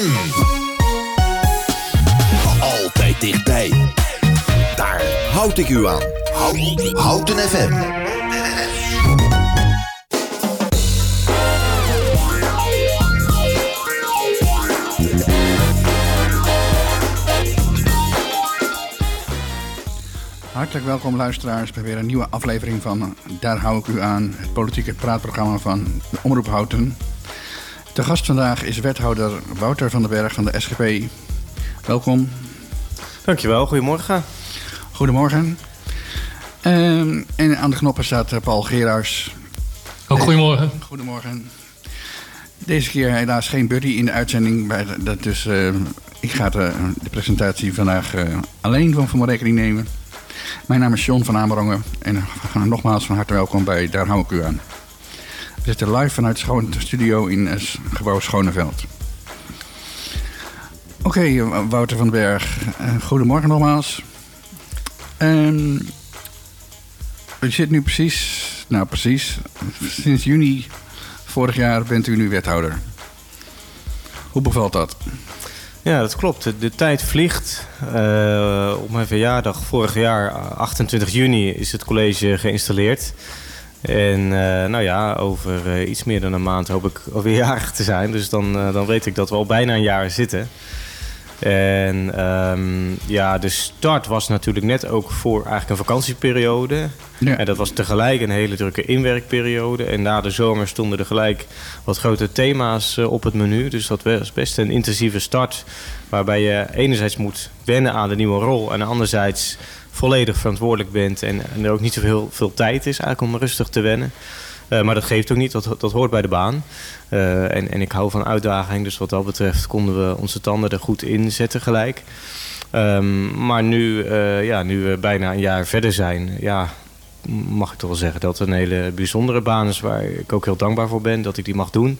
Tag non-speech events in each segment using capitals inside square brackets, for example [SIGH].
FM. Altijd dichtbij. Daar houd ik u aan. Houten FM. Hartelijk welkom luisteraars bij weer een nieuwe aflevering van Daar hou ik u aan, het politieke praatprogramma van Omroep Houten. De gast vandaag is wethouder Wouter van den Berg van de SGP. Welkom. Dankjewel, goedemorgen. Goedemorgen. Ehm, en aan de knoppen staat eh, Paul Geraars. Ook goedemorgen. Goedemorgen. Deze keer helaas geen buddy in de uitzending. Dus eh, ik ga de, de presentatie vandaag eh, alleen van voor mijn rekening nemen. Mijn naam is John van Amerongen. En we gaan nogmaals van harte welkom bij Daar hou ik u aan. We zitten live vanuit Schoon studio in het gebouw Schoneveld. Oké, eh, Wouter van den Berg. eh, goedemorgen nogmaals. Ehm u zit nu precies, nou precies, sinds juni vorig jaar bent u nu wethouder. Hoe bevalt dat? Ja, dat klopt. De, tijd vliegt. Eh, op mijn verjaardag vorig jaar, 28 juni, is het college geïnstalleerd. En eh, nou ja, over eh, iets meer dan een maand hoop ik alweer [LAUGHS] jarig te zijn. Dus dan, eh, dan weet ik dat we al bijna een jaar zitten. En ehm, ja, de start was natuurlijk net ook voor eigenlijk een vakantieperiode. Ja. En dat was tegelijk een hele drukke inwerkperiode. En na de zomer stonden er gelijk wat grote thema's op het menu. Dus dat was best een intensieve start. Waarbij je enerzijds moet wennen aan de nieuwe rol. En anderzijds volledig verantwoordelijk bent. En, er ook niet zoveel veel tijd is eigenlijk om rustig te wennen. Eh, maar dat geeft ook niet, dat, dat hoort bij de baan. Eh, en, en ik hou van uitdaging, dus wat dat betreft konden we onze tanden er goed in zetten gelijk. Ehm, maar nu, eh, ja, nu we bijna een jaar verder zijn, ja, mag ik toch wel zeggen dat het een hele bijzondere baan is waar ik ook heel dankbaar voor ben dat ik die mag doen.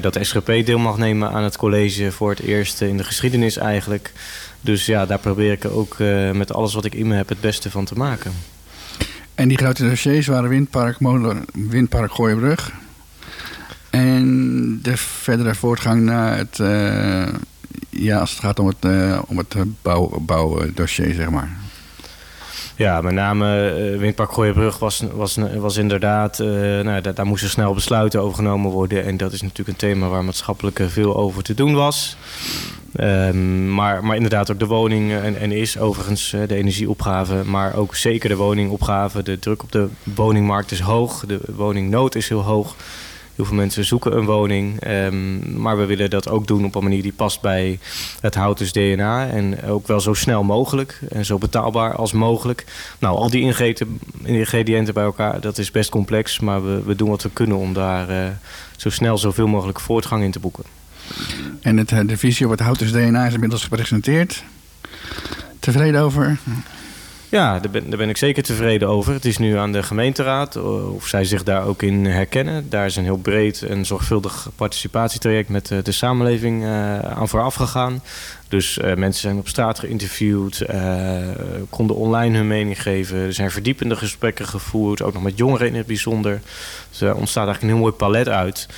Dat de SGP deel mag nemen aan het college voor het eerst in de geschiedenis eigenlijk. Dus ja, daar probeer ik ook eh, met alles wat ik in me heb het beste van te maken. En die grote dossiers waren Windpark, Molen, Windpark Gooienbrug. En de verdere voortgang naar het, eh, ja, als het gaat om het, eh, om het bouw, bouwdossier, zeg maar. Ja, met name eh, Windpark Gooienbrug was, was, was inderdaad... eh, nou, daar, daar moesten snel besluiten over genomen worden. En dat is natuurlijk een thema waar maatschappelijk veel over te doen was. Ehm, maar, maar inderdaad ook de woning eh, en, en is overigens de energieopgave... maar ook zeker de woningopgave. De druk op de woningmarkt is hoog. De woningnood is heel hoog. Heel veel mensen zoeken een woning. ehm, maar we willen dat ook doen op een manier die past bij het Houtens DNA. En ook wel zo snel mogelijk en zo betaalbaar als mogelijk. Nou, al die ingrediënten, ingrediënten bij elkaar, dat is best complex. Maar we, we doen wat we kunnen om daar eh, zo snel zoveel mogelijk voortgang in te boeken. En het, eh, de visie op het Houters DNA is inmiddels gepresenteerd. Tevreden over? Ja, daar ben, daar ben ik zeker tevreden over. Het is nu aan de gemeenteraad eh, of zij zich daar ook in herkennen. Daar is een heel breed en zorgvuldig participatietraject met eh, de samenleving eh, aan vooraf gegaan. Dus mensen zijn op straat geïnterviewd, konden online hun mening geven. Er zijn verdiepende gesprekken gevoerd, ook nog met jongeren in het bijzonder. Dus er ontstaat eigenlijk een heel mooi palet uit.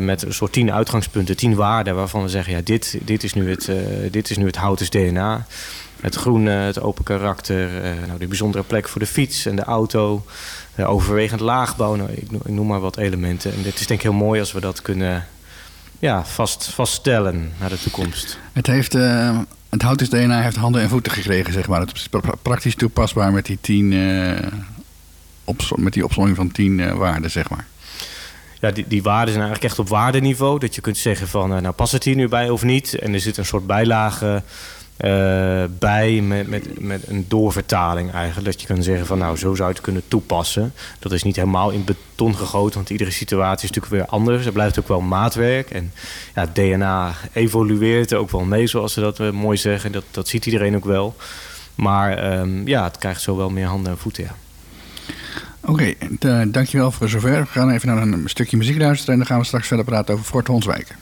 met een soort tien uitgangspunten, tien waarden waarvan we zeggen: ja, dit, dit, is, nu het, eh, dit is nu het DNA. Het groene, het open karakter, eh, nou, de bijzondere plek voor de fiets en de auto. eh, overwegend laagbouw, nou, ik, noem, ik noem maar wat elementen. En dit is denk ik heel mooi als we dat kunnen ja, vast, vaststellen naar de toekomst. Het, heeft, eh, het Houters DNA heeft handen en voeten gekregen, zeg maar. Het is pra- praktisch toepasbaar met die tien, met die opzomming van tien waarden, zeg maar. Ja, die, die waarden zijn eigenlijk echt op waardeniveau. Dat je kunt zeggen van, nou past het hier nu bij of niet? En er zit een soort bijlage bij met, met, met een doorvertaling eigenlijk. Dat je kan zeggen van, nou zo zou je het kunnen toepassen. Dat is niet helemaal in beton gegoten, want iedere situatie is natuurlijk weer anders. Er blijft ook wel maatwerk. En ja, DNA evolueert ook wel mee, zoals ze dat eh, mooi zeggen. Dat, dat ziet iedereen ook wel. Maar ehm, ja, het krijgt zo wel meer handen en voeten, ja. Oké, eh, dankjewel voor zover. We gaan even naar een stukje muziek luisteren en dan gaan we straks verder praten over Fort Honswijk.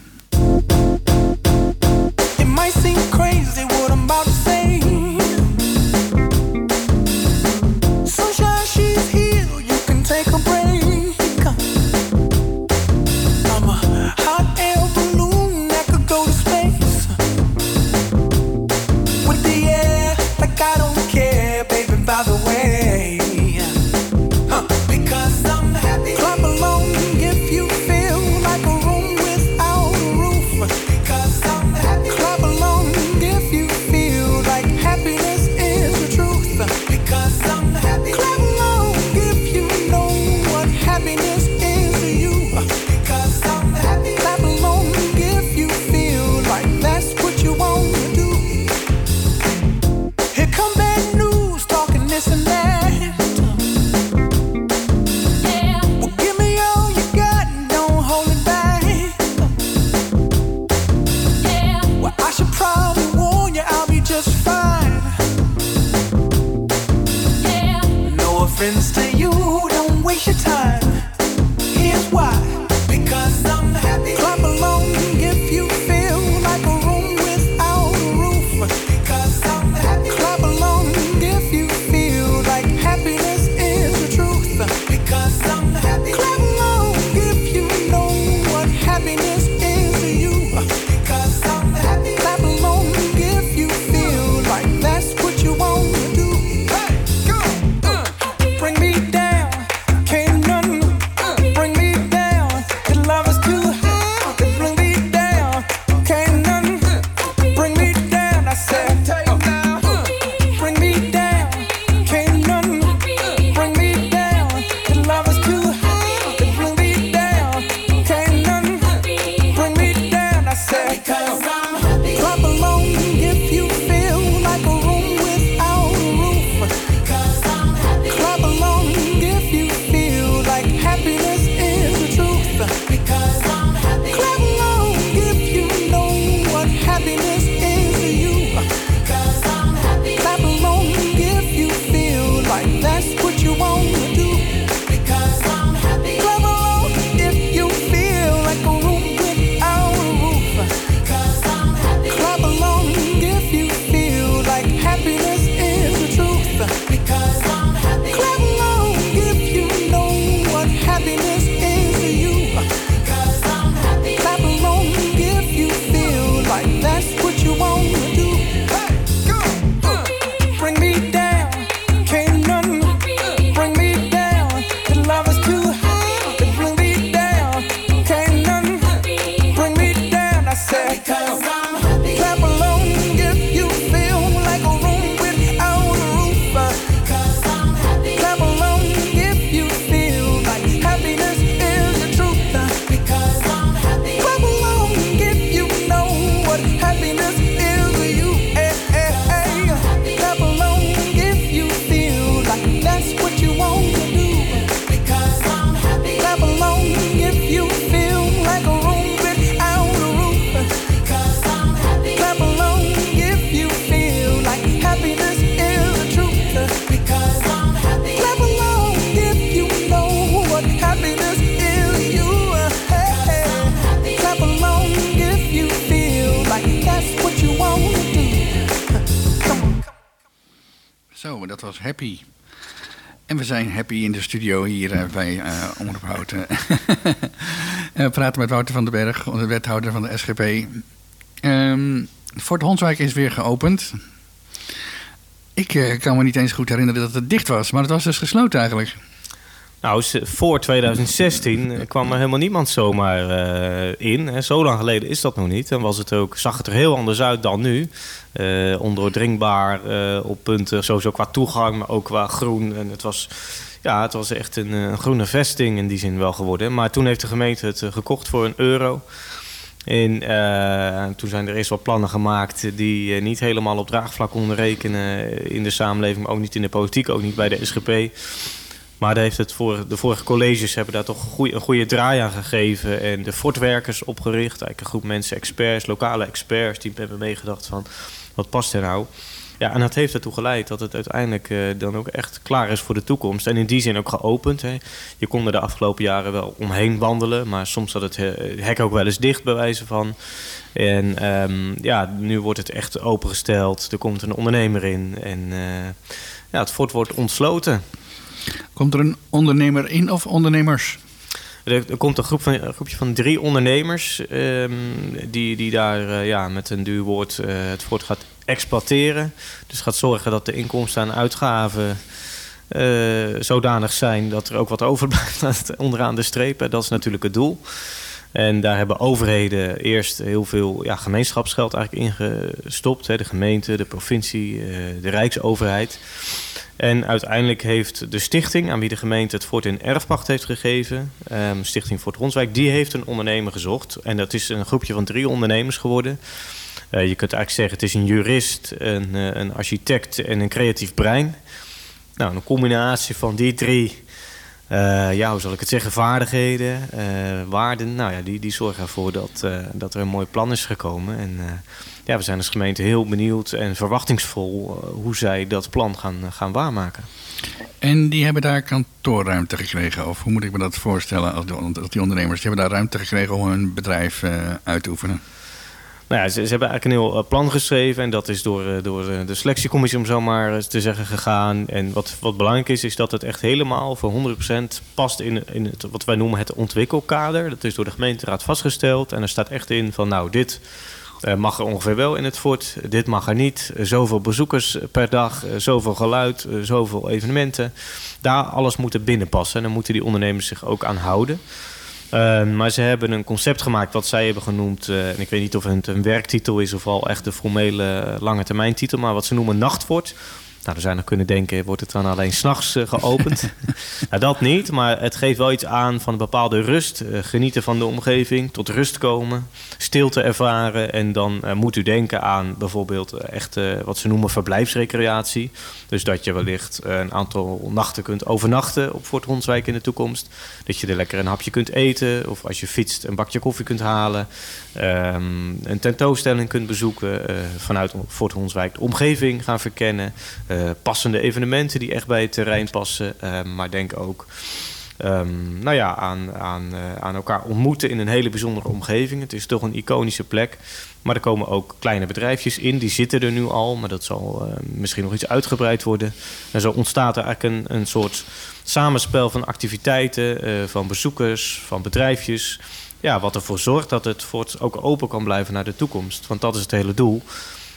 Was Happy. En we zijn happy in de studio hier eh, bij Omroep Houten. [LAUGHS] Eh, we praten met Wouter van den Berg, de wethouder van de SGP. Ehm Fort Honswijk is weer geopend. Ik kan me niet eens goed herinneren dat het dicht was, maar het was dus gesloten eigenlijk. Nou, voor 2016 kwam er helemaal niemand zomaar eh, in. Zo lang geleden is dat nog niet. En was het ook, zag het er heel anders uit dan nu. Eh, ondoordringbaar eh, op punten, sowieso qua toegang, maar ook qua groen. En het was, ja, het was echt een, groene vesting in die zin wel geworden. Maar toen heeft de gemeente het gekocht voor een euro. En toen zijn er eerst wat plannen gemaakt die niet helemaal op draagvlak konden rekenen in de samenleving, ook niet in de politiek, ook niet bij de SGP. Maar heeft het voor, de vorige colleges hebben daar toch een goede, een goede draai aan gegeven. En de fortwerkers opgericht. Eigenlijk een groep mensen, experts, lokale experts, die hebben meegedacht van wat past er nou. Ja, en dat heeft ertoe geleid dat het uiteindelijk eh, dan ook echt klaar is voor de toekomst. En in die zin ook geopend. Hè. Je kon er de afgelopen jaren wel omheen wandelen, maar soms zat het eh, hek ook wel eens dicht, bij wijze van. En ehm, ja, nu wordt het echt opengesteld. Er komt een ondernemer in en eh, ja, het fort wordt ontsloten. Komt er een ondernemer in of ondernemers? Er, komt een, groep van, groepje van drie ondernemers ehm, die, die daar eh, ja, met een duur woord eh, het fort gaat exploiteren. Dus gaat zorgen dat de inkomsten en uitgaven eh, zodanig zijn dat er ook wat overblijft [LAUGHS] onderaan de streep. Dat is natuurlijk het doel. En daar hebben overheden eerst heel veel ja, gemeenschapsgeld eigenlijk ingestopt. Hè, de gemeente, de provincie, de rijksoverheid. En uiteindelijk heeft de stichting, aan wie de gemeente het fort in erfpacht heeft gegeven, ehm, Stichting Fort Ronswijk, die heeft een ondernemer gezocht. En dat is een groepje van drie ondernemers geworden. Eh, je kunt eigenlijk zeggen, het is een jurist, een, eh, een architect en een creatief brein. Nou, een combinatie van die drie, eh, ja, hoe zal ik het zeggen, vaardigheden, eh, waarden. Nou ja, die, die zorgen ervoor dat, dat er een mooi plan is gekomen. En ja, we zijn als gemeente heel benieuwd en verwachtingsvol eh, hoe zij dat plan gaan, gaan waarmaken. En die hebben daar kantoorruimte gekregen. Of hoe moet ik me dat voorstellen als die, ondernemers? Die hebben daar ruimte gekregen om hun bedrijf eh, uit te oefenen. Nou ja, ze, ze hebben eigenlijk een heel eh, plan geschreven. En dat is door, eh, door eh, de selectiecommissie, om zo maar te zeggen, gegaan. En wat, wat belangrijk is, is dat het echt helemaal voor 100% past in, in het, wat wij noemen het ontwikkelkader. Dat is door de gemeenteraad vastgesteld. En er staat echt in van, nou, dit eh, mag er ongeveer wel in het fort. Dit mag er niet. Eh, Zoveel bezoekers per dag, eh, zoveel geluid, eh, zoveel evenementen. Daar alles moet er binnen passen. En dan moeten die ondernemers zich ook aan houden. Uh, maar ze hebben een concept gemaakt wat zij hebben genoemd. En ik weet niet of het een werktitel is of al echt de formele lange termijn titel. Maar wat ze noemen Nachtfort. Nou, zou je nog kunnen denken, wordt het dan alleen s'nachts uh, geopend? [LAUGHS] nou, dat niet, maar het geeft wel iets aan van een bepaalde rust. Uh, genieten van de omgeving, tot rust komen, stilte ervaren. En dan uh, moet u denken aan bijvoorbeeld echt wat ze noemen verblijfsrecreatie. Dus dat je wellicht een aantal nachten kunt overnachten op Fort Honswijk in de toekomst. Dat je er lekker een hapje kunt eten. Of als je fietst een bakje koffie kunt halen. Um, een tentoonstelling kunt bezoeken vanuit Fort Honswijk. De omgeving gaan verkennen. Uh, passende evenementen die echt bij het terrein passen. Uh, maar denk ook um, nou ja, aan, aan, uh, aan elkaar ontmoeten in een hele bijzondere omgeving. Het is toch een iconische plek. Maar er komen ook kleine bedrijfjes in. Die zitten er nu al. Maar dat zal misschien nog iets uitgebreid worden. En zo ontstaat er eigenlijk een, een soort samenspel van activiteiten. van bezoekers, van bedrijfjes. Ja, wat ervoor zorgt dat het voort ook open kan blijven naar de toekomst. Want dat is het hele doel.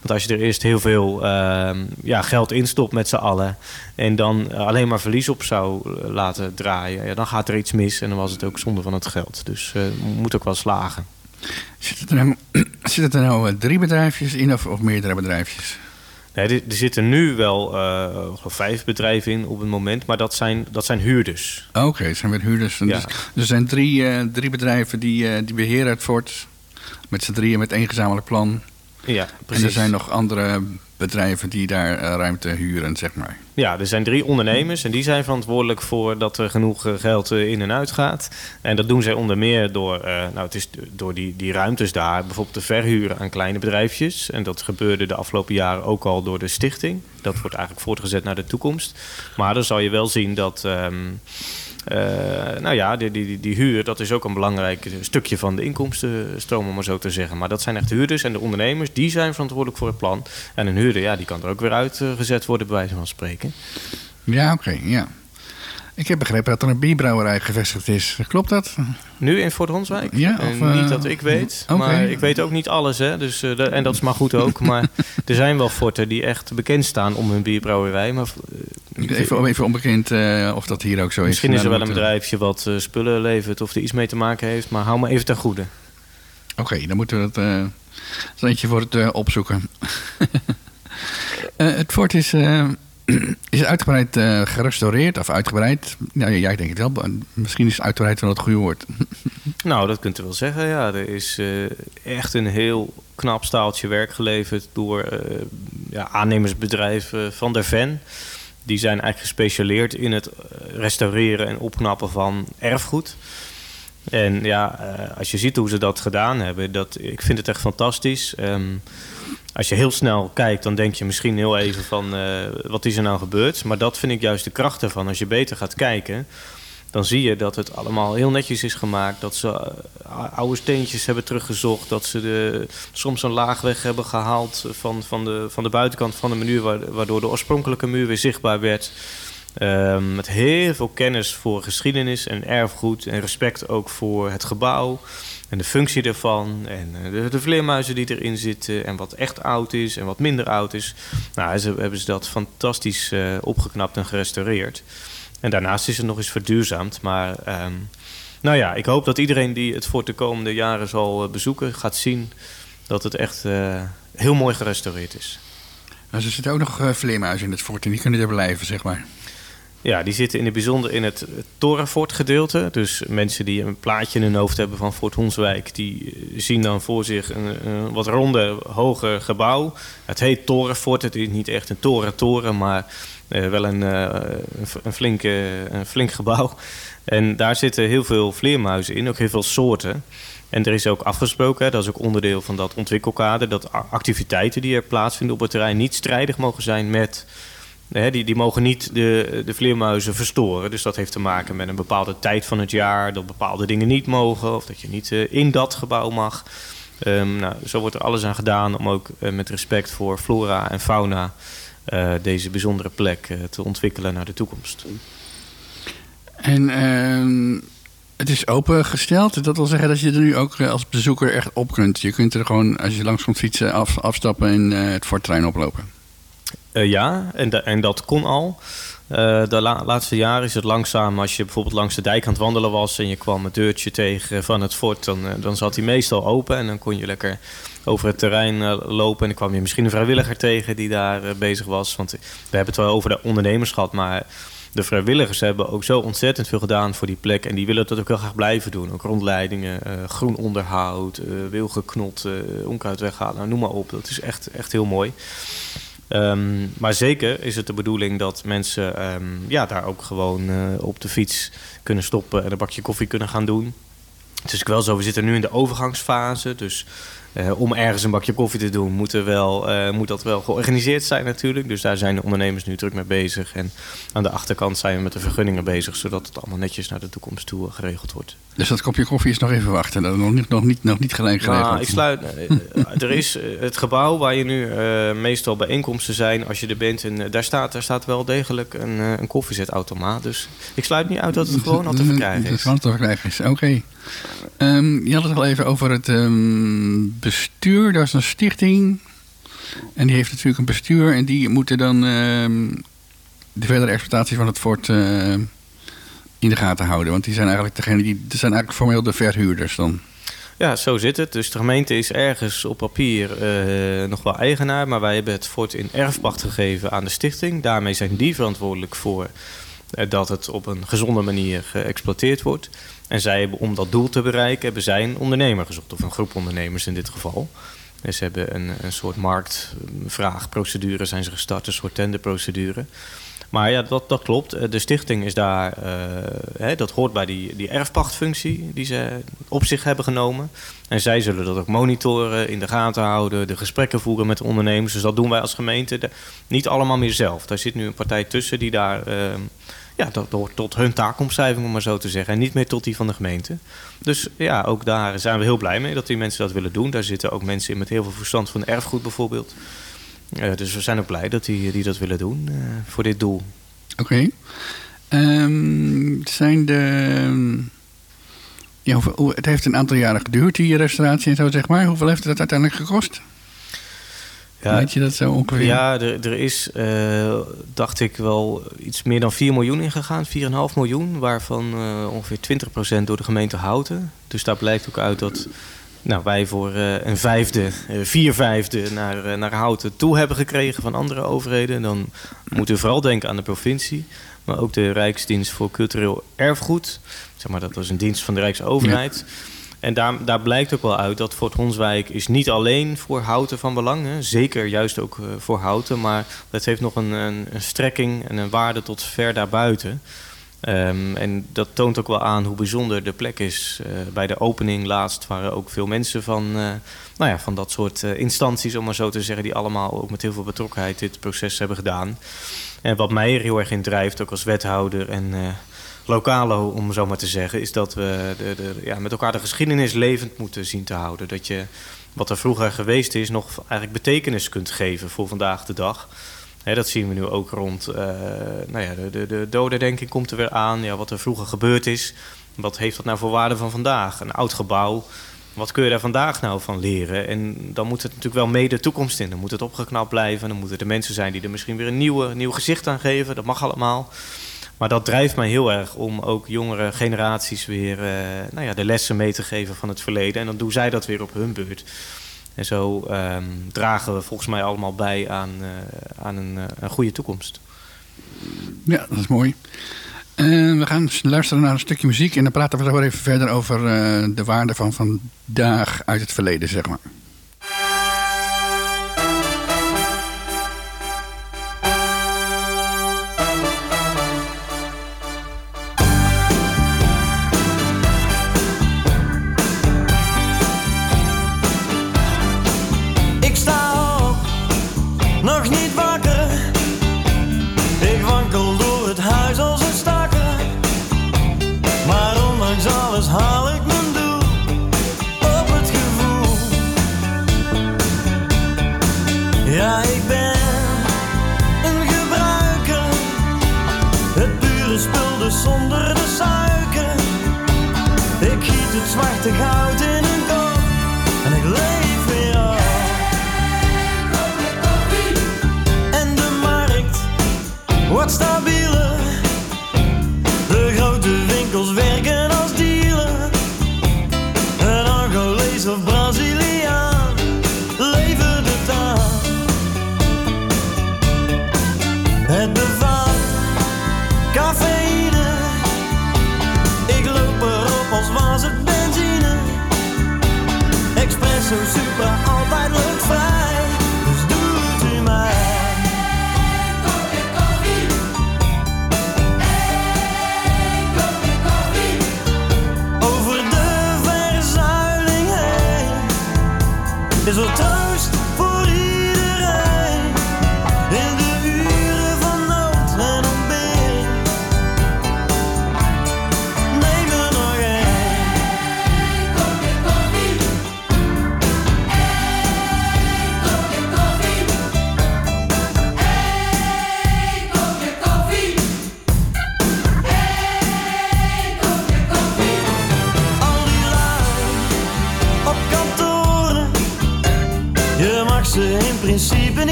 Want als je er eerst heel veel uh, ja, geld instopt met z'n allen... en dan alleen maar verlies op zou laten draaien... Ja, dan gaat er iets mis en dan was het ook zonde van het geld. Dus uh, moet ook wel slagen. Zitten er nou, [CLEARS THROAT] zitten er nou drie bedrijfjes in of, of meerdere bedrijfjes? Nee, er, er zitten nu wel uh, vijf bedrijven in op het moment, maar dat zijn, dat zijn huurders. Oké, okay, zijn weer huurders. Ja. Dus, er zijn drie, uh, drie bedrijven die, uh, die beheren het fort. Met z'n drieën met één gezamenlijk plan. Ja, precies. En er zijn nog andere bedrijven die daar ruimte huren, zeg maar. Ja, er zijn drie ondernemers en die zijn verantwoordelijk voor dat er genoeg geld in en uit gaat. En dat doen zij onder meer door, uh, nou, het is door die, die ruimtes daar bijvoorbeeld te verhuren aan kleine bedrijfjes. En dat gebeurde de afgelopen jaren ook al door de stichting. Dat wordt eigenlijk voortgezet naar de toekomst. Maar dan zal je wel zien dat. Um, uh, nou ja, die, die, die huur, dat is ook een belangrijk stukje van de inkomstenstroom, om maar zo te zeggen. Maar dat zijn echt huurders en de ondernemers, die zijn verantwoordelijk voor het plan. En een huurder, ja, die kan er ook weer uitgezet worden, bij wijze van spreken. Ja, oké, ja. Ik heb begrepen dat er een bierbrouwerij gevestigd is. Klopt dat? Nu in Fort Honswijk? Ja, of, uh, niet dat ik weet. Okay. Maar ik weet ook niet alles. Hè? Dus, uh, de, en dat is maar goed ook. maar [LAUGHS] er zijn wel forten die echt bekend staan om hun bierbrouwerij. Maar, uh, even, even onbekend of dat hier ook zo is. Misschien is er wel een bedrijfje wat spullen levert of er iets mee te maken heeft. Maar hou me even ten goede. Oké, okay, dan moeten we dat uh, eentje voor het opzoeken. [LAUGHS] het fort is [CLEARS THROAT] is uitgebreid uh, gerestaureerd of uitgebreid? Ja, jij denkt het wel. Misschien is uitgebreid wel het goede woord. [LAUGHS] nou, dat kunt u wel zeggen. Ja, er is uh, echt een heel knap staaltje werk geleverd door uh, ja, aannemersbedrijf Van der Ven. Die zijn eigenlijk gespecialiseerd in het restaureren en opknappen van erfgoed. En ja, als je ziet hoe ze dat gedaan hebben, dat, ik vind het echt fantastisch. Um, als je heel snel kijkt, dan denk je misschien heel even van uh, wat is er nou gebeurd. Maar dat vind ik juist de kracht ervan. Als je beter gaat kijken, dan zie je dat het allemaal heel netjes is gemaakt. Dat ze uh, oude steentjes hebben teruggezocht. Dat ze de, soms een laag weg hebben gehaald van, van, de, van de buitenkant van de muur, waardoor de oorspronkelijke muur weer zichtbaar werd. Uh, met heel veel kennis voor geschiedenis en erfgoed en respect ook voor het gebouw en de functie ervan en eh, de, de, vleermuizen die erin zitten en wat echt oud is en wat minder oud is. Nou, ze, hebben ze dat fantastisch uh, opgeknapt en gerestaureerd. En daarnaast is het nog eens verduurzaamd. Maar um, nou ja, ik hoop dat iedereen die het voor de komende jaren zal uh, bezoeken, gaat zien dat het echt heel mooi gerestaureerd is. Nou, er zitten ook nog vleermuizen in het fort en die kunnen er blijven, zeg maar. Ja, die zitten in het bijzonder in het Torenfort gedeelte. Dus mensen die een plaatje in hun hoofd hebben van Fort Honswijk... die zien dan voor zich een, wat ronde, hoger gebouw. Het heet Torenfort. Het is niet echt een toren-toren, maar uh, wel een, uh, een, flinke, een flink gebouw. En daar zitten heel veel vleermuizen in, ook heel veel soorten. En er is ook afgesproken, dat is ook onderdeel van dat ontwikkelkader... dat activiteiten die er plaatsvinden op het terrein niet strijdig mogen zijn met die, die mogen niet de, de vleermuizen verstoren. Dus dat heeft te maken met een bepaalde tijd van het jaar, dat bepaalde dingen niet mogen of dat je niet uh, in dat gebouw mag. Um, nou, zo wordt er alles aan gedaan om ook uh, met respect voor flora en fauna uh, deze bijzondere plek te ontwikkelen naar de toekomst. En ehm, het is opengesteld. Dat wil zeggen dat je er nu ook als bezoeker echt op kunt. Je kunt er gewoon, als je langs komt fietsen, af, afstappen en het voortrein oplopen. Eh, ja, en, da- en dat kon al. Eh, de la- laatste jaren is het langzaam, als je bijvoorbeeld langs de dijk aan het wandelen was en je kwam het deurtje tegen van het fort, dan, eh, dan zat hij meestal open en dan kon je lekker over het terrein lopen. En dan kwam je misschien een vrijwilliger tegen die daar bezig was. Want we hebben het wel over de ondernemers gehad, maar de vrijwilligers hebben ook zo ontzettend veel gedaan voor die plek. En die willen dat ook heel graag blijven doen. Ook rondleidingen, groen onderhoud, eh wilgeknot, onkruid weghalen, noem maar op. Dat is echt, echt heel mooi. Ehm, maar zeker is het de bedoeling dat mensen ehm, ja, daar ook gewoon eh, op de fiets kunnen stoppen en een bakje koffie kunnen gaan doen. Het is wel zo, we zitten nu in de overgangsfase. Dus eh, om ergens een bakje koffie te doen, moet, er wel, eh, moet dat wel georganiseerd zijn natuurlijk. Dus daar zijn de ondernemers nu druk mee bezig. En aan de achterkant zijn we met de vergunningen bezig, zodat het allemaal netjes naar de toekomst toe eh, geregeld wordt. Dus dat kopje koffie is nog even wachten. Dat is nog niet, nog niet, nog niet gelijk geregeld. Nou, ik sluit. [LAUGHS] er is het gebouw waar je nu meestal bijeenkomsten zijn, als je er bent, en daar staat, daar staat wel degelijk een, een koffiezetautomaat. Dus ik sluit niet uit dat het gewoon al te verkrijgen Dat is. het gewoon te verkrijgen is, oké. Ehm, je had het al even over het ehm, bestuur. Dat is een stichting. En die heeft natuurlijk een bestuur. En die moeten dan ehm, de verdere exploitatie van het fort eh, in de gaten houden. Want die zijn eigenlijk degene die... Die zijn eigenlijk formeel de verhuurders dan. Ja, zo zit het. Dus de gemeente is ergens op papier eh, nog wel eigenaar, maar wij hebben het fort in erfpacht gegeven aan de stichting. Daarmee zijn die verantwoordelijk voor eh, dat het op een gezonde manier geëxploiteerd wordt. En zij hebben, om dat doel te bereiken, hebben zij een ondernemer gezocht, of een groep ondernemers in dit geval. Dus ze hebben een, een soort marktvraagprocedure zijn ze gestart, een soort tenderprocedure. Maar ja, dat, dat klopt. Eh, De stichting is daar, eh, hè, dat hoort bij die, die erfpachtfunctie die ze op zich hebben genomen. En zij zullen dat ook monitoren, in de gaten houden, de gesprekken voeren met de ondernemers. Dus dat doen wij als gemeente niet allemaal meer zelf. Daar zit nu een partij tussen die daar, eh, ja, dat hoort tot hun taakomschrijving om maar zo te zeggen. En niet meer tot die van de gemeente. Dus ja, ook daar zijn we heel blij mee dat die mensen dat willen doen. Daar zitten ook mensen in met heel veel verstand van erfgoed bijvoorbeeld. Eh, dus we zijn ook blij dat die, die dat willen doen eh, voor dit doel. Oké. Ehm, zijn de... Ja, hoeveel- hoe- het heeft een aantal jaren geduurd, die restauratie en zo, zeg maar. Hoeveel heeft het uiteindelijk gekost? Weet je dat zo ongeveer? Ja, er, er is, eh, dacht ik, wel iets meer dan 4 miljoen ingegaan. 4,5 miljoen, waarvan eh, ongeveer 20% door de gemeente Houten. Dus daar blijkt ook uit dat nou, wij voor eh, een vijfde, vier vijfde naar, naar Houten toe hebben gekregen van andere overheden. Dan moeten we vooral denken aan de provincie. Maar ook de Rijksdienst voor Cultureel Erfgoed. Zeg maar, dat was een dienst van de Rijksoverheid. En daar, daar blijkt ook wel uit dat Fort Honswijk is niet alleen voor houten van belang. Hè. Zeker juist ook eh, voor houten. Maar dat heeft nog een, een, strekking en een waarde tot ver daarbuiten. Ehm, en dat toont ook wel aan hoe bijzonder de plek is. Eh, bij de opening laatst waren ook veel mensen van, eh, nou ja, van dat soort instanties, om maar zo te zeggen, die allemaal ook met heel veel betrokkenheid dit proces hebben gedaan. En wat mij er heel erg in drijft, ook als wethouder en lokalo, om zo maar te zeggen, is dat we de, de, ja, met elkaar de geschiedenis levend moeten zien te houden. Dat je wat er vroeger geweest is, nog eigenlijk betekenis kunt geven voor vandaag de dag. Dat zien we nu ook rond. eh, nou ja, de, de, de dodendenking komt er weer aan. Ja, wat er vroeger gebeurd is. Wat heeft dat nou voor waarde van vandaag? Een oud gebouw. Wat kun je daar vandaag nou van leren? En dan moet het natuurlijk wel mee de toekomst in. Dan moet het opgeknapt blijven. Dan moeten er mensen zijn die er misschien weer een nieuwe, nieuw gezicht aan geven. Dat mag allemaal. Maar dat drijft mij heel erg om ook jongere generaties weer eh, nou ja, de lessen mee te geven van het verleden. En dan doen zij dat weer op hun beurt. En zo ehm, dragen we volgens mij allemaal bij aan, eh, aan een, eh, een goede toekomst. Ja, dat is mooi. We gaan luisteren naar een stukje muziek en dan praten we zo weer even verder over de waarde van vandaag uit het verleden, zeg maar.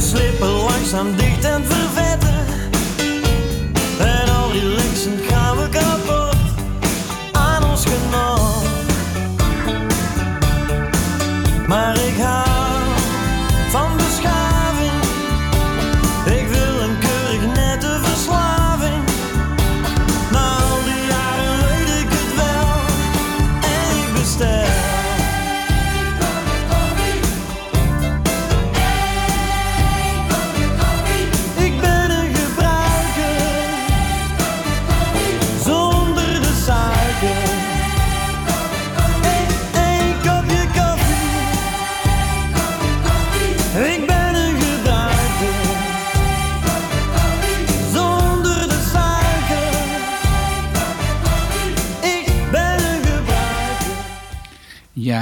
Slippen langzaam dicht en vervetten.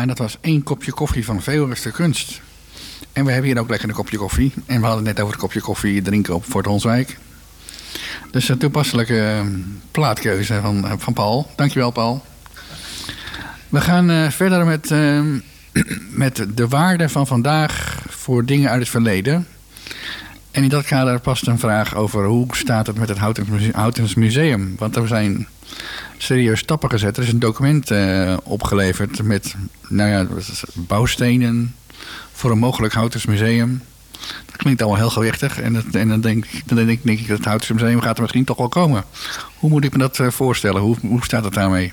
En dat was één kopje koffie van veel kunst. En we hebben hier ook lekker een kopje koffie. En we hadden net over het kopje koffie drinken op Fort Honswijk. Dus een toepasselijke eh, plaatkeuze van, eh, van Paul. Dankjewel, Paul. We gaan eh, verder met, eh, [CLEARS THROAT] met de waarde van vandaag voor dingen uit het verleden. En in dat kader past een vraag over hoe staat het met het Houtens Muse- Houtens Museum. Want er zijn serieus stappen gezet. Er is een document eh, opgeleverd met nou ja, bouwstenen voor een mogelijk Houtens Museum. Dat klinkt allemaal heel gewichtig. En, en dan, denk, denk, denk ik dat het Houtens Museum gaat er misschien toch wel komen. Hoe moet ik me dat eh, voorstellen? Hoe, hoe staat het daarmee?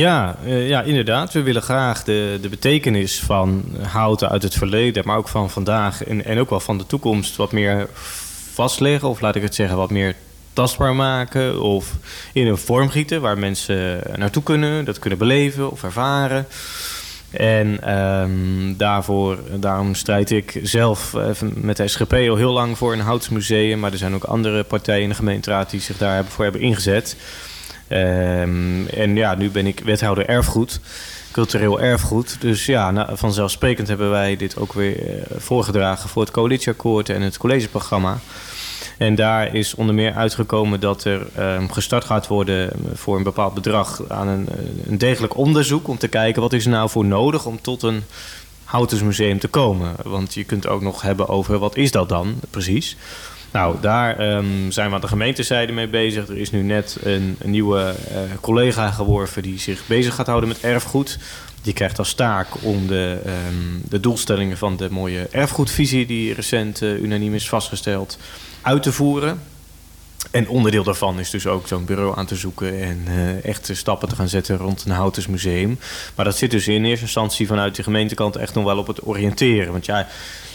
Ja, eh, ja, inderdaad. We willen graag de, de betekenis van houten uit het verleden, maar ook van vandaag en, en ook wel van de toekomst wat meer vastleggen. Of laat ik het zeggen, wat meer tastbaar maken. Of in een vorm gieten waar mensen naartoe kunnen, dat kunnen beleven of ervaren. En ehm, daarvoor, daarom strijd ik zelf even met de SGP al heel lang voor een houtsmuseum. Maar er zijn ook andere partijen in de gemeenteraad die zich daarvoor hebben ingezet. Ehm, en ja, nu ben ik wethouder erfgoed, cultureel erfgoed. Dus ja, vanzelfsprekend hebben wij dit ook weer eh, voorgedragen voor het coalitieakkoord en het collegeprogramma. En daar is onder meer uitgekomen dat er ehm, gestart gaat worden voor een bepaald bedrag aan een, een degelijk onderzoek om te kijken wat is er nou voor nodig om tot een houtensmuseum te komen. Want je kunt ook nog hebben over wat is dat dan precies. Nou, daar ehm, zijn we aan de gemeentezijde mee bezig. Er is nu net een, nieuwe eh, collega geworven die zich bezig gaat houden met erfgoed. Die krijgt als taak om de, ehm, de doelstellingen van de mooie erfgoedvisie die recent eh, unaniem is vastgesteld uit te voeren. En onderdeel daarvan is dus ook zo'n bureau aan te zoeken en eh echt stappen te gaan zetten rond een Houtersmuseum. Maar dat zit dus in eerste instantie vanuit de gemeentekant echt nog wel op het oriënteren. Want ja,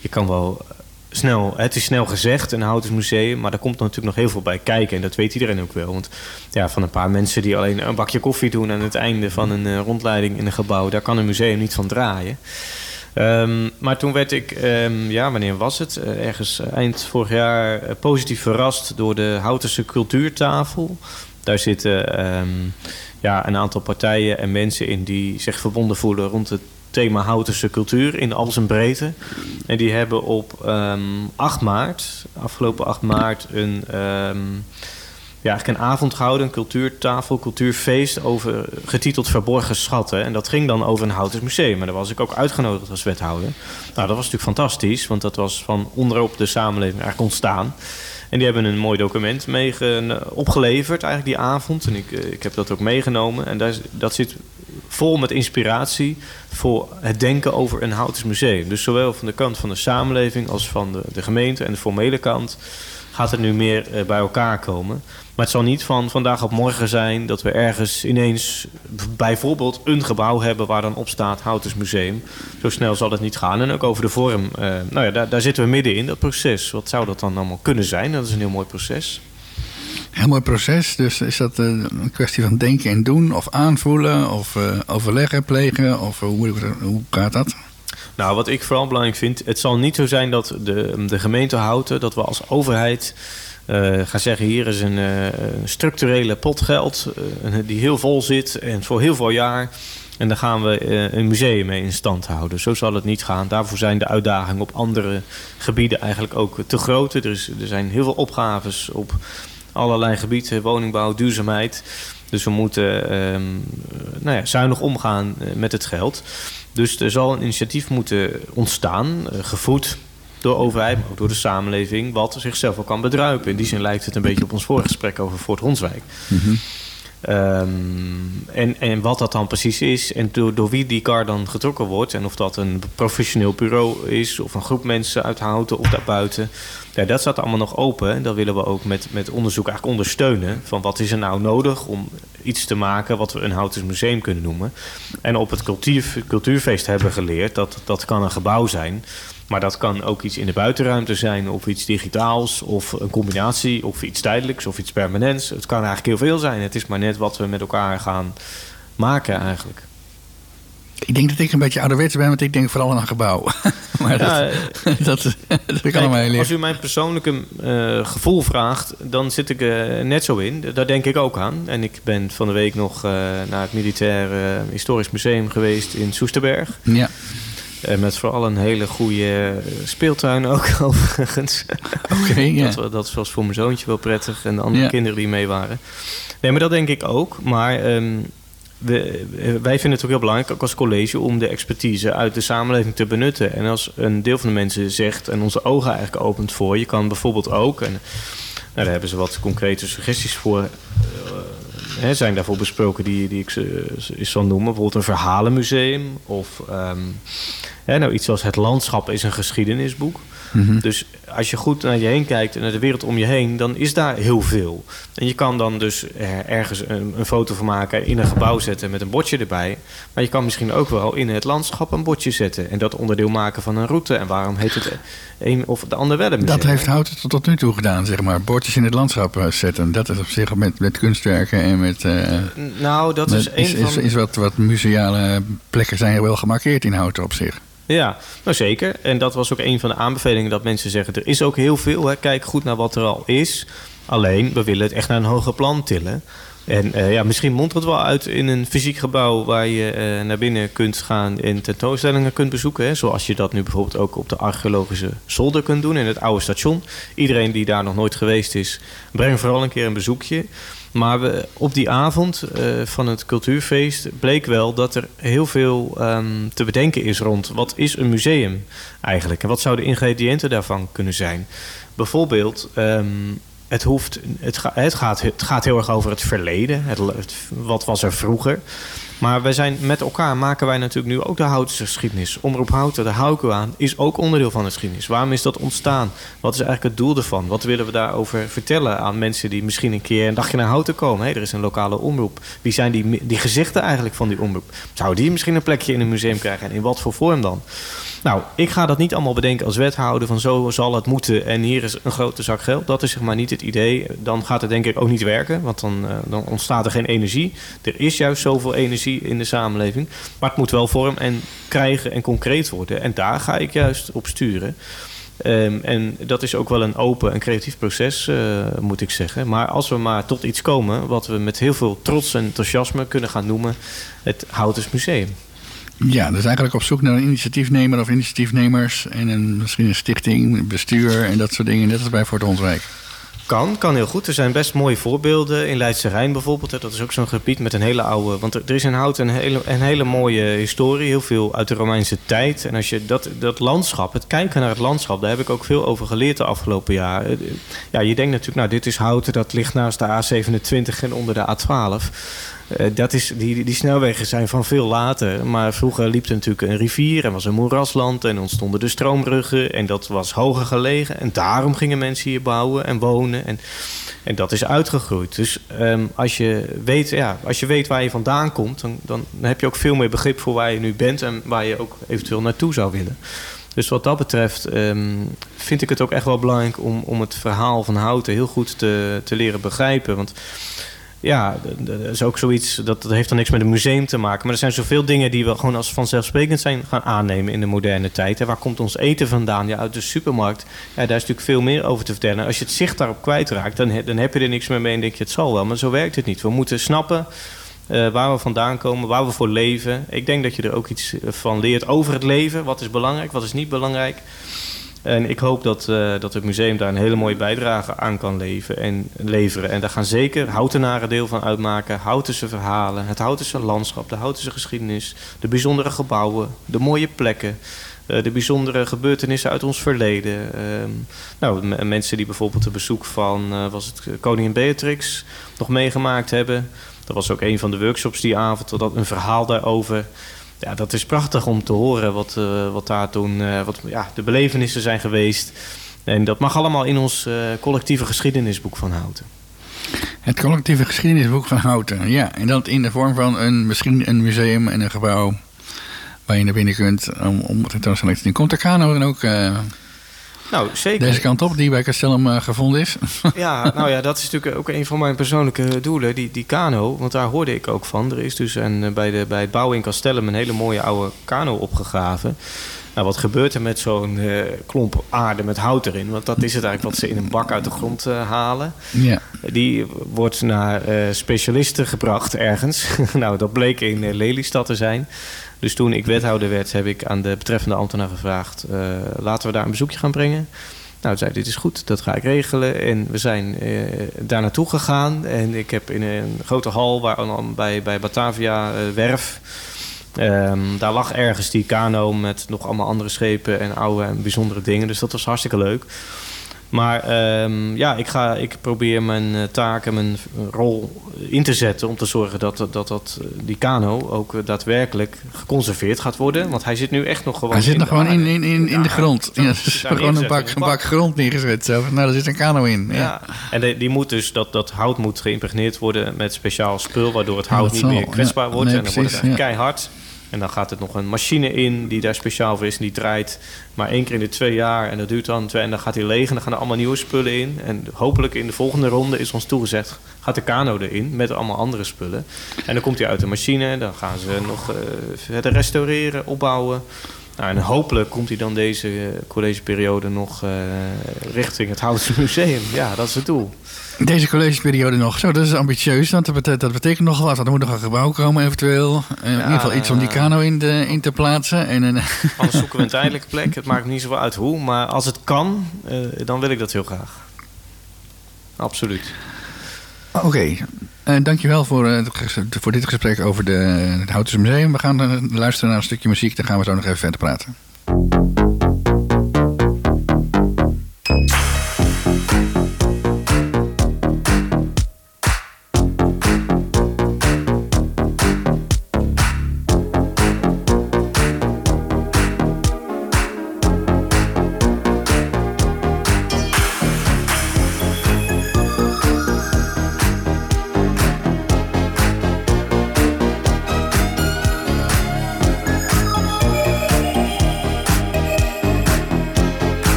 je kan wel snel, het is snel gezegd, een Houtersmuseum, maar daar komt natuurlijk nog heel veel bij kijken. En dat weet iedereen ook wel. Want ja, van een paar mensen die alleen een bakje koffie doen aan het einde van een eh, rondleiding in een gebouw, daar kan een museum niet van draaien. Ehm, maar toen werd ik, ehm, ja, wanneer was het? Eh, ergens eind vorig jaar eh, positief verrast door de Houtense Cultuurtafel. Daar zitten ehm, ja, een aantal partijen en mensen in die zich verbonden voelen rond het thema Houtense cultuur in al zijn breedte. En die hebben op ehm 8 maart, afgelopen 8 maart, een, ehm, ja, eigenlijk een avond gehouden, een cultuurtafel, cultuurfeest, over, getiteld Verborgen Schatten. En dat ging dan over een Houtens museum. En daar was ik ook uitgenodigd als wethouder. Nou, dat was natuurlijk fantastisch, want dat was van onderop de samenleving eigenlijk ontstaan. En die hebben een mooi document meege- opgeleverd, eigenlijk die avond. En ik, eh, ik heb dat ook meegenomen. En daar, dat zit vol met inspiratie voor het denken over een Houtens museum. Dus zowel van de kant van de samenleving als van de, de gemeente en de formele kant gaat het nu meer eh, bij elkaar komen. Maar het zal niet van vandaag op morgen zijn dat we ergens ineens bijvoorbeeld een gebouw hebben waar dan op staat Houters Museum. Zo snel zal het niet gaan. En ook over de vorm. eh, nou ja, daar, daar zitten we midden in, dat proces. Wat zou dat dan allemaal kunnen zijn? Dat is een heel mooi proces. Heel mooi proces. Dus is dat eh, een kwestie van denken en doen, of aanvoelen, of eh, overleggen, plegen, of eh, hoe, hoe gaat dat? Nou, wat ik vooral belangrijk vind, het zal niet zo zijn dat de, de gemeente Houten, dat we als overheid gaan zeggen: hier is een, structurele pot geld die heel vol zit en voor heel veel jaar. En daar gaan we een museum mee in stand houden. Zo zal het niet gaan. Daarvoor zijn de uitdagingen op andere gebieden eigenlijk ook te groot. Er, er zijn heel veel opgaves op allerlei gebieden: woningbouw, duurzaamheid. Dus we moeten ehm, nou ja, zuinig omgaan eh, met het geld. Dus er zal een initiatief moeten ontstaan, eh, gevoed door overheid, maar ook door de samenleving, wat zichzelf wel kan bedruipen. In die zin lijkt het een beetje op ons vorige gesprek over Fort Ronswijk. Ehm, en, en wat dat dan precies is en door, door wie die kar dan getrokken wordt... en of dat een professioneel bureau is of een groep mensen uit Houten of daarbuiten... Ja, dat staat allemaal nog open en dat willen we ook met, met onderzoek eigenlijk ondersteunen... van wat is er nou nodig om iets te maken wat we een Houtens Museum kunnen noemen. En op het cultuur, cultuurfeest hebben geleerd dat dat kan een gebouw zijn... Maar dat kan ook iets in de buitenruimte zijn, of iets digitaals, of een combinatie, of iets tijdelijks, of iets permanents. Het kan eigenlijk heel veel zijn. Het is maar net wat we met elkaar gaan maken eigenlijk. Ik denk dat ik een beetje ouderwets ben, want ik denk vooral aan een gebouw. [LAUGHS] maar Ja, dat, dat, Kijk, allemaal heel als u mijn persoonlijke eh, gevoel vraagt, dan zit ik er net zo in. Daar denk ik ook aan. En ik ben van de week nog eh, naar het Militair eh, Historisch Museum geweest in Soesterberg. Ja, Eh, met vooral een hele goede speeltuin ook [LAUGHS] overigens. oké. ja. Dat, wa- dat was voor mijn zoontje wel prettig en de andere kinderen die mee waren. Nee, maar dat denk ik ook. Maar ehm, we, wij vinden het ook heel belangrijk, ook als college, om de expertise uit de samenleving te benutten. En als een deel van de mensen zegt en onze ogen eigenlijk opent voor, je kan bijvoorbeeld ook, en nou, daar hebben ze wat concrete suggesties voor. eh, hè, zijn daarvoor besproken die, die ik ze- eens zal noemen. Bijvoorbeeld een verhalenmuseum. Of ehm, hè, nou, iets als Het Landschap is een geschiedenisboek. Mhm. Dus als je goed naar je heen kijkt en naar de wereld om je heen, dan is daar heel veel. En je kan dan dus er- ergens een, een foto van maken, in een gebouw zetten met een bordje erbij. Maar je kan misschien ook wel in het landschap een bordje zetten en dat onderdeel maken van een route. En waarom heet het een of de ander wel een museum? Dat heeft Houten tot, tot nu toe gedaan, zeg maar. Bordjes in het landschap eh, zetten. Dat is op zich met, met kunstwerken en met... eh, Nou, dat is met- een is, is, van... is wat, wat museale plekken zijn wel gemarkeerd in Houten op zich. Ja, nou zeker. En dat was ook een van de aanbevelingen dat mensen zeggen... er is ook heel veel, hè. kijk goed naar wat er al is. Alleen, we willen het echt naar een hoger plan tillen. En eh, ja, misschien mondt het wel uit in een fysiek gebouw... waar je eh, naar binnen kunt gaan en tentoonstellingen kunt bezoeken. Hè. Zoals je dat nu bijvoorbeeld ook op de archeologische zolder kunt doen... in het oude station. Iedereen die daar nog nooit geweest is... breng vooral een keer een bezoekje... Maar we, op die avond eh, van het cultuurfeest bleek wel dat er heel veel ehm, te bedenken is rond wat is een museum eigenlijk en wat zouden de ingrediënten daarvan kunnen zijn. Bijvoorbeeld, ehm, het, hoeft, het, ga- het, gaat, het gaat heel erg over het verleden, het- wat was er vroeger. Maar wij zijn met elkaar maken wij natuurlijk nu ook de Houtense geschiedenis. Omroep Houten, daar hou ik aan, is ook onderdeel van de geschiedenis. Waarom is dat ontstaan? Wat is eigenlijk het doel ervan? Wat willen we daarover vertellen aan mensen die misschien een keer een dagje naar Houten komen? Hé, er is een lokale omroep. Wie zijn die, die gezichten eigenlijk van die omroep? Zouden die misschien een plekje in een museum krijgen? En in wat voor vorm dan? Nou, ik ga dat niet allemaal bedenken als wethouder van zo zal het moeten en hier is een grote zak geld. Dat is zeg maar niet het idee. Dan gaat het denk ik ook niet werken, want dan, eh, dan ontstaat er geen energie. Er is juist zoveel energie in de samenleving, maar het moet wel vorm en krijgen en concreet worden. En daar ga ik juist op sturen. Ehm, en dat is ook wel een open en creatief proces, eh, moet ik zeggen. Maar als we maar tot iets komen wat we met heel veel trots en enthousiasme kunnen gaan noemen, het Houters Museum. Ja, dus eigenlijk op zoek naar een initiatiefnemer of initiatiefnemers. En een, misschien een stichting, een bestuur en dat soort dingen. Net als bij Fort Ronswijk. Kan, kan heel goed. Er zijn best mooie voorbeelden. In Leidse Rijn bijvoorbeeld. Dat is ook zo'n gebied met een hele oude... Want er is in Hout een hele, een hele mooie historie. Heel veel uit de Romeinse tijd. En als je dat, dat landschap, het kijken naar het landschap... daar heb ik ook veel over geleerd de afgelopen jaren. Ja, je denkt natuurlijk, nou dit is Houten. Dat ligt naast de A27 en onder de A12. Eh, dat is, die, die snelwegen zijn van veel later. Maar vroeger liep er natuurlijk een rivier en was een moerasland en ontstonden de stroombruggen. En dat was hoger gelegen. En daarom gingen mensen hier bouwen en wonen. En, en dat is uitgegroeid. Dus ehm, als, je weet, ja, als je weet waar je vandaan komt, dan, dan heb je ook veel meer begrip voor waar je nu bent en waar je ook eventueel naartoe zou willen. Dus wat dat betreft ehm, vind ik het ook echt wel belangrijk om, om het verhaal van Houten heel goed te, te leren begrijpen. Want ja, dat is ook zoiets, dat, dat heeft dan niks met een museum te maken. Maar er zijn zoveel dingen die we gewoon als vanzelfsprekend zijn gaan aannemen in de moderne tijd. En waar komt ons eten vandaan? Ja, uit de supermarkt. Ja, daar is natuurlijk veel meer over te vertellen. Als je het zicht daarop kwijtraakt, dan, dan heb je er niks meer mee en denk je het zal wel. Maar zo werkt het niet. We moeten snappen uh, waar we vandaan komen, waar we voor leven. Ik denk dat je er ook iets van leert over het leven. Wat is belangrijk, wat is niet belangrijk. En ik hoop dat, uh, dat het museum daar een hele mooie bijdrage aan kan leven en leveren. En daar gaan zeker houtenaren deel van uitmaken. Houtense verhalen, het Houtense landschap, de Houtense geschiedenis... de bijzondere gebouwen, de mooie plekken... Uh, de bijzondere gebeurtenissen uit ons verleden. Uh, nou, mensen die bijvoorbeeld een bezoek van was het koningin Beatrix nog meegemaakt hebben. Dat was ook een van de workshops die avond. Dat een verhaal daarover ja, dat is prachtig om te horen wat, uh, wat daar toen uh, wat, ja, de belevenissen zijn geweest. En dat mag allemaal in ons uh, collectieve geschiedenisboek van Houten. Het collectieve geschiedenisboek van Houten, ja. En dat in de vorm van een, misschien een museum en een gebouw waar je naar binnen kunt om, om tentoonstelling te. Komt dan ook nou, zeker. Deze kant op, die bij Castellum uh, gevonden is. [LAUGHS] ja, nou ja, dat is natuurlijk ook een van mijn persoonlijke doelen, die, die kano. Want daar hoorde ik ook van. Er is dus een, bij, de, bij het bouwen in Castellum een hele mooie oude kano opgegraven. Nou, wat gebeurt er met zo'n uh, klomp aarde met hout erin? Want dat is het eigenlijk wat ze in een bak uit de grond uh, halen. Ja. Die wordt naar specialisten gebracht ergens. [LAUGHS] nou, dat bleek in Lelystad te zijn. Dus toen ik wethouder werd, heb ik aan de betreffende ambtenaar gevraagd: uh, laten we daar een bezoekje gaan brengen. Nou, zei dit is goed, dat ga ik regelen. En we zijn uh, daar naartoe gegaan. En ik heb in een grote hal waar, bij, bij Batavia uh, Werf. Um, daar lag ergens die kano met nog allemaal andere schepen en oude en bijzondere dingen. Dus dat was hartstikke leuk. Maar um, ja, ik, ga, ik probeer mijn uh, taken, mijn rol in te zetten om te zorgen dat, dat, dat die kano ook daadwerkelijk geconserveerd gaat worden. Want hij zit nu echt nog gewoon. Hij zit in nog de gewoon in, in, in, in de grond. Ja, dus gewoon een bak, een bak grond neergezet. Zo. Nou, daar zit een kano in. Ja. Ja, en de- die moet dus, dat, dat hout moet geïmpregneerd worden met speciaal spul, waardoor het hout niet zal, meer kwetsbaar wordt. Nee, en dan wordt het precies, echt ja. keihard. En dan gaat er nog een machine in die daar speciaal voor is en die draait maar één keer in de twee jaar. En dat duurt dan twee en dan gaat hij leeg en dan gaan er allemaal nieuwe spullen in. En hopelijk in de volgende ronde is ons toegezegd, gaat de kano erin met allemaal andere spullen. En dan komt hij uit de machine, dan gaan ze nog eh, verder restaureren, opbouwen. Nou, en hopelijk komt hij dan deze eh, collegeperiode nog eh, richting het Houtse Museum. Ja, dat is het doel. Deze collegeperiode nog. Zo, dat is ambitieus. Want dat betekent, dat betekent nog wat. Er moet nog een gebouw komen eventueel. Eh, in ieder geval iets om die kano in, de, in te plaatsen. En, een [LAUGHS] Anders zoeken we een tijdelijke plek. Het maakt niet zoveel uit hoe. Maar als het kan, eh, dan wil ik dat heel graag. Absoluut. Oké, Eh, dankjewel voor, eh, voor dit gesprek over de, het Houtense Museum. We gaan eh, luisteren naar een stukje muziek. Dan gaan we zo nog even verder praten.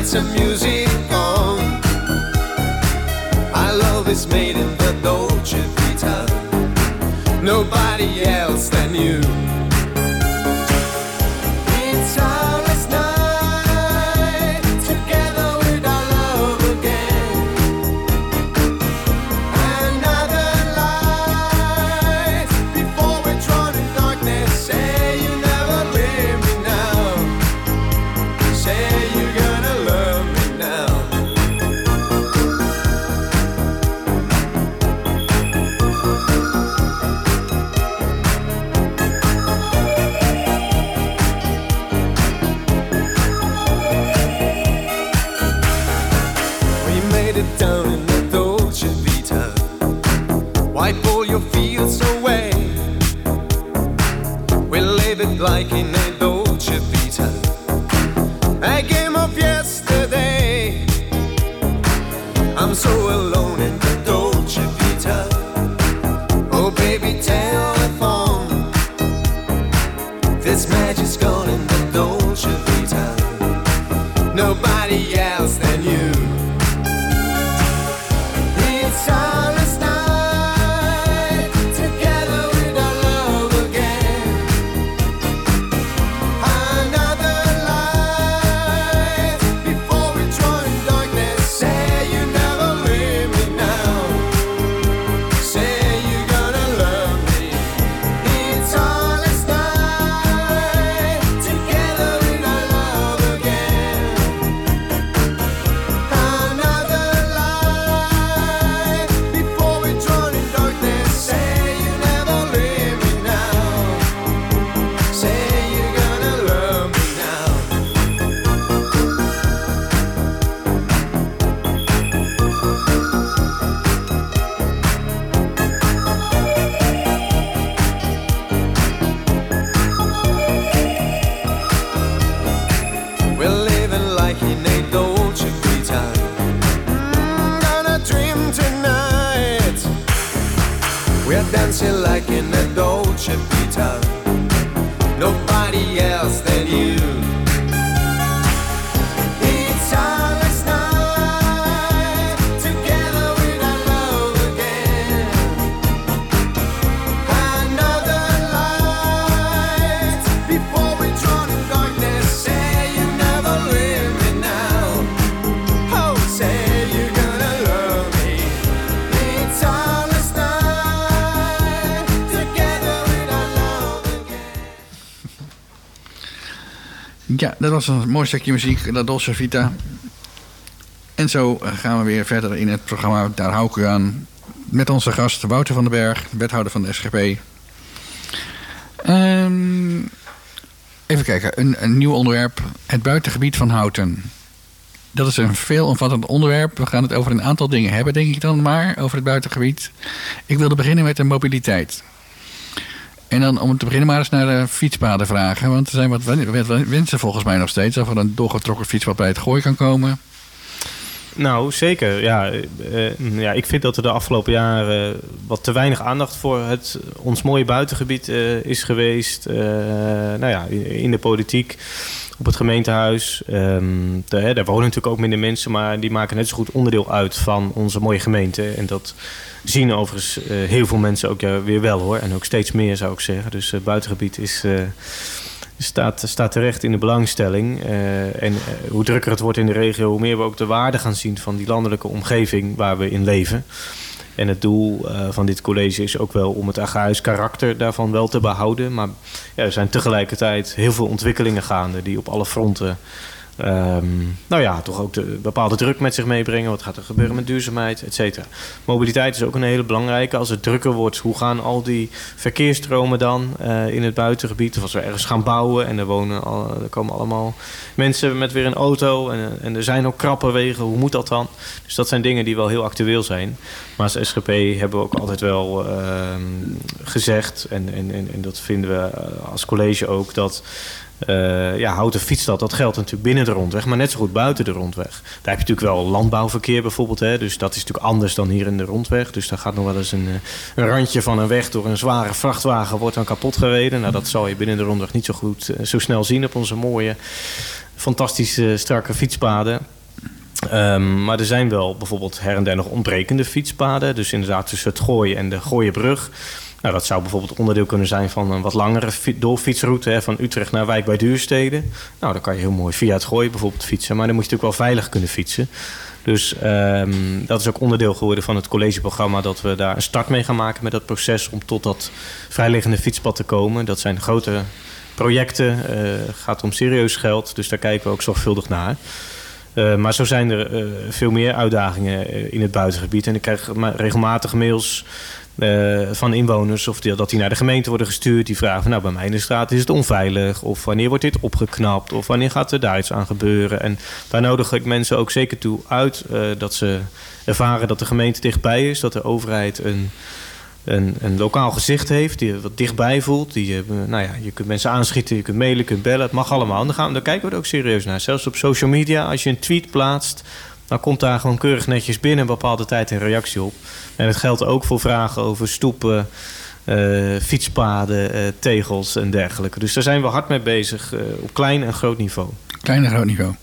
Lights and music on. Our love is made in the Dolce Vita. Nobody like in was een mooi stukje muziek, La Dolce Vita. En zo gaan we weer verder in het programma Daar hou ik u aan. Met onze gast Wouter van den Berg, wethouder van de SGP. Ehm, even kijken, een, een nieuw onderwerp. Het buitengebied van Houten. Dat is een veelomvattend onderwerp. We gaan het over een aantal dingen hebben, denk ik dan maar, over het buitengebied. Ik wilde beginnen met de mobiliteit. En dan om te beginnen maar eens naar de fietspaden vragen. Want er zijn wat wen- wat wensen volgens mij nog steeds. Of er een doorgetrokken fietspad bij het gooi kan komen. Nou, zeker. Ja, eh, ja, ik vind dat er de afgelopen jaren wat te weinig aandacht voor het, ons mooie buitengebied eh, is geweest. Eh, nou ja, in de politiek, op het gemeentehuis. Ehm, hè, daar wonen natuurlijk ook minder mensen, maar die maken net zo goed onderdeel uit van onze mooie gemeente. En dat zien overigens eh, heel veel mensen ook weer wel hoor. En ook steeds meer zou ik zeggen. Dus het buitengebied is. eh, staat, staat terecht in de belangstelling. En hoe drukker het wordt in de regio, hoe meer we ook de waarde gaan zien van die landelijke omgeving waar we in leven. En het doel eh, van dit college is ook wel om het agrarisch karakter daarvan wel te behouden. Maar ja, er zijn tegelijkertijd heel veel ontwikkelingen gaande die op alle fronten. Ehm, nou ja, toch ook de bepaalde druk met zich meebrengen. Wat gaat er gebeuren met duurzaamheid, et cetera. Mobiliteit is ook een hele belangrijke. Als het drukker wordt, hoe gaan al die verkeersstromen dan eh, in het buitengebied? Of als we ergens gaan bouwen en er, wonen al, er komen allemaal mensen met weer een auto. En, en er zijn ook krappe wegen, hoe moet dat dan? Dus dat zijn dingen die wel heel actueel zijn. Maar als SGP hebben we ook altijd wel ehm, gezegd, en, en, en, en dat vinden we eh, als college ook, dat eh, ja, houten fietsstad, dat geldt natuurlijk binnen de rondweg, maar net zo goed buiten de rondweg. Daar heb je natuurlijk wel landbouwverkeer bijvoorbeeld, hè, dus dat is natuurlijk anders dan hier in de rondweg. Dus daar gaat nog wel eens een, eh, een randje van een weg door een zware vrachtwagen wordt dan kapot gereden. Nou, dat zal je binnen de rondweg niet zo goed, eh, zo snel zien op onze mooie, fantastische, strakke fietspaden. Ehm, maar er zijn wel bijvoorbeeld her en der nog ontbrekende fietspaden. Dus inderdaad tussen het Gooien en de Gooienbrug. Nou, dat zou bijvoorbeeld onderdeel kunnen zijn van een wat langere fi- doorfietsroute... Hè, van Utrecht naar Wijk bij Duurstede. Nou, dan kan je heel mooi via het Gooien bijvoorbeeld fietsen. Maar dan moet je natuurlijk wel veilig kunnen fietsen. Dus ehm, dat is ook onderdeel geworden van het collegeprogramma... dat we daar een start mee gaan maken met dat proces... om tot dat vrijliggende fietspad te komen. Dat zijn grote projecten, eh gaat om serieus geld. Dus daar kijken we ook zorgvuldig naar. Uh, maar zo zijn er uh, veel meer uitdagingen uh, in het buitengebied. En ik krijg ma- regelmatig mails van inwoners of dat die naar de gemeente worden gestuurd. Die vragen, van, nou bij mij in de straat is het onveilig. Of wanneer wordt dit opgeknapt? Of wanneer gaat er daar iets aan gebeuren? En daar nodig ik mensen ook zeker toe uit dat ze ervaren dat de gemeente dichtbij is. Dat de overheid een een, een lokaal gezicht heeft, die wat dichtbij voelt. Die, eh, nou ja, je kunt mensen aanschieten, je kunt mailen, je kunt bellen. Het mag allemaal. Dan, gaan, dan kijken we er ook serieus naar. Zelfs op social media, als je een tweet plaatst... dan komt daar gewoon keurig netjes binnen een bepaalde tijd een reactie op. En het geldt ook voor vragen over stoepen... eh, fietspaden, eh, tegels en dergelijke. Dus daar zijn we hard mee bezig eh, op klein en groot niveau. Klein en groot niveau.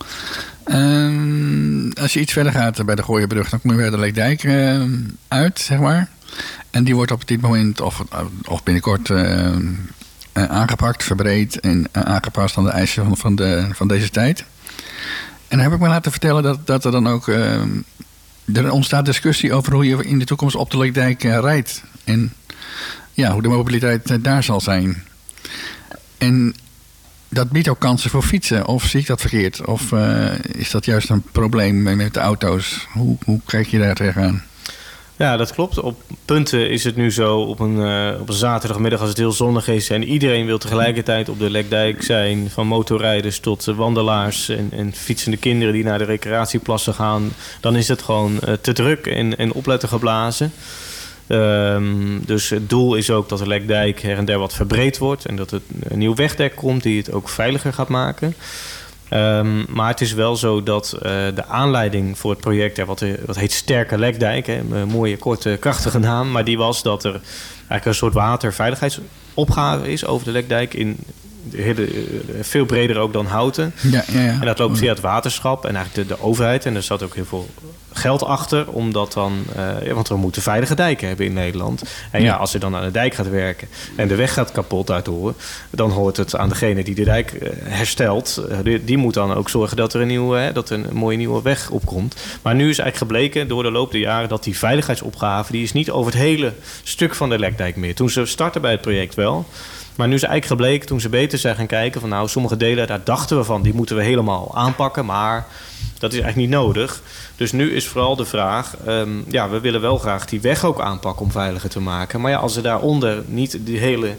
Ehm, als je iets verder gaat bij de Gooienbrug, dan kom je bij de Leekdijk uit, zeg maar. En die wordt op dit moment, of, of binnenkort, aangepakt, verbreed en aangepast aan de eisen van, van, de, van deze tijd. En dan heb ik me laten vertellen dat, dat er dan ook... eh, er ontstaat discussie over hoe je in de toekomst op de Leekdijk eh, rijdt. En ja, hoe de mobiliteit eh, daar zal zijn. En dat biedt ook kansen voor fietsen. Of zie ik dat verkeerd? Of eh, is dat juist een probleem met- met de auto's? Hoe, hoe kijk je daar tegenaan? Ja, dat klopt. Op punten is het nu zo op een, eh, op een zaterdagmiddag als het heel zonnig is... en iedereen wil tegelijkertijd op de Lekdijk zijn... van motorrijders tot eh, wandelaars en, en fietsende kinderen... die naar de recreatieplassen gaan... dan is het gewoon eh, te druk en, en opletten geblazen. Ehm, dus het doel is ook dat de Lekdijk her en der wat verbreed wordt... en dat er een nieuw wegdek komt die het ook veiliger gaat maken... Ehm, maar het is wel zo dat eh, de aanleiding voor het project, wat, eh, wat heet Sterke Lekdijk, een mooie, korte, krachtige naam, maar die was dat er eigenlijk een soort waterveiligheidsopgave is over de Lekdijk in hele, eh, veel breder ook dan Houten. Ja, ja, ja. En dat loopt via het waterschap en eigenlijk de, de overheid. En er zat ook heel veel geld achter, omdat dan, eh, want we moeten veilige dijken hebben in Nederland. En ja, als je dan aan de dijk gaat werken en de weg gaat kapot horen, dan hoort het aan degene die de dijk eh, herstelt. Die, die moet dan ook zorgen dat er een nieuwe, hè, dat er een mooie nieuwe weg opkomt. Maar nu is eigenlijk gebleken door de loop der jaren dat die veiligheidsopgave, die is niet over het hele stuk van de Lekdijk meer. Toen ze startten bij het project wel. Maar nu is eigenlijk gebleken, toen ze beter zijn gaan kijken... van nou, sommige delen, daar dachten we van... die moeten we helemaal aanpakken, maar dat is eigenlijk niet nodig. Dus nu is vooral de vraag... ehm, ja, we willen wel graag die weg ook aanpakken om veiliger te maken. Maar ja, als er daaronder niet die hele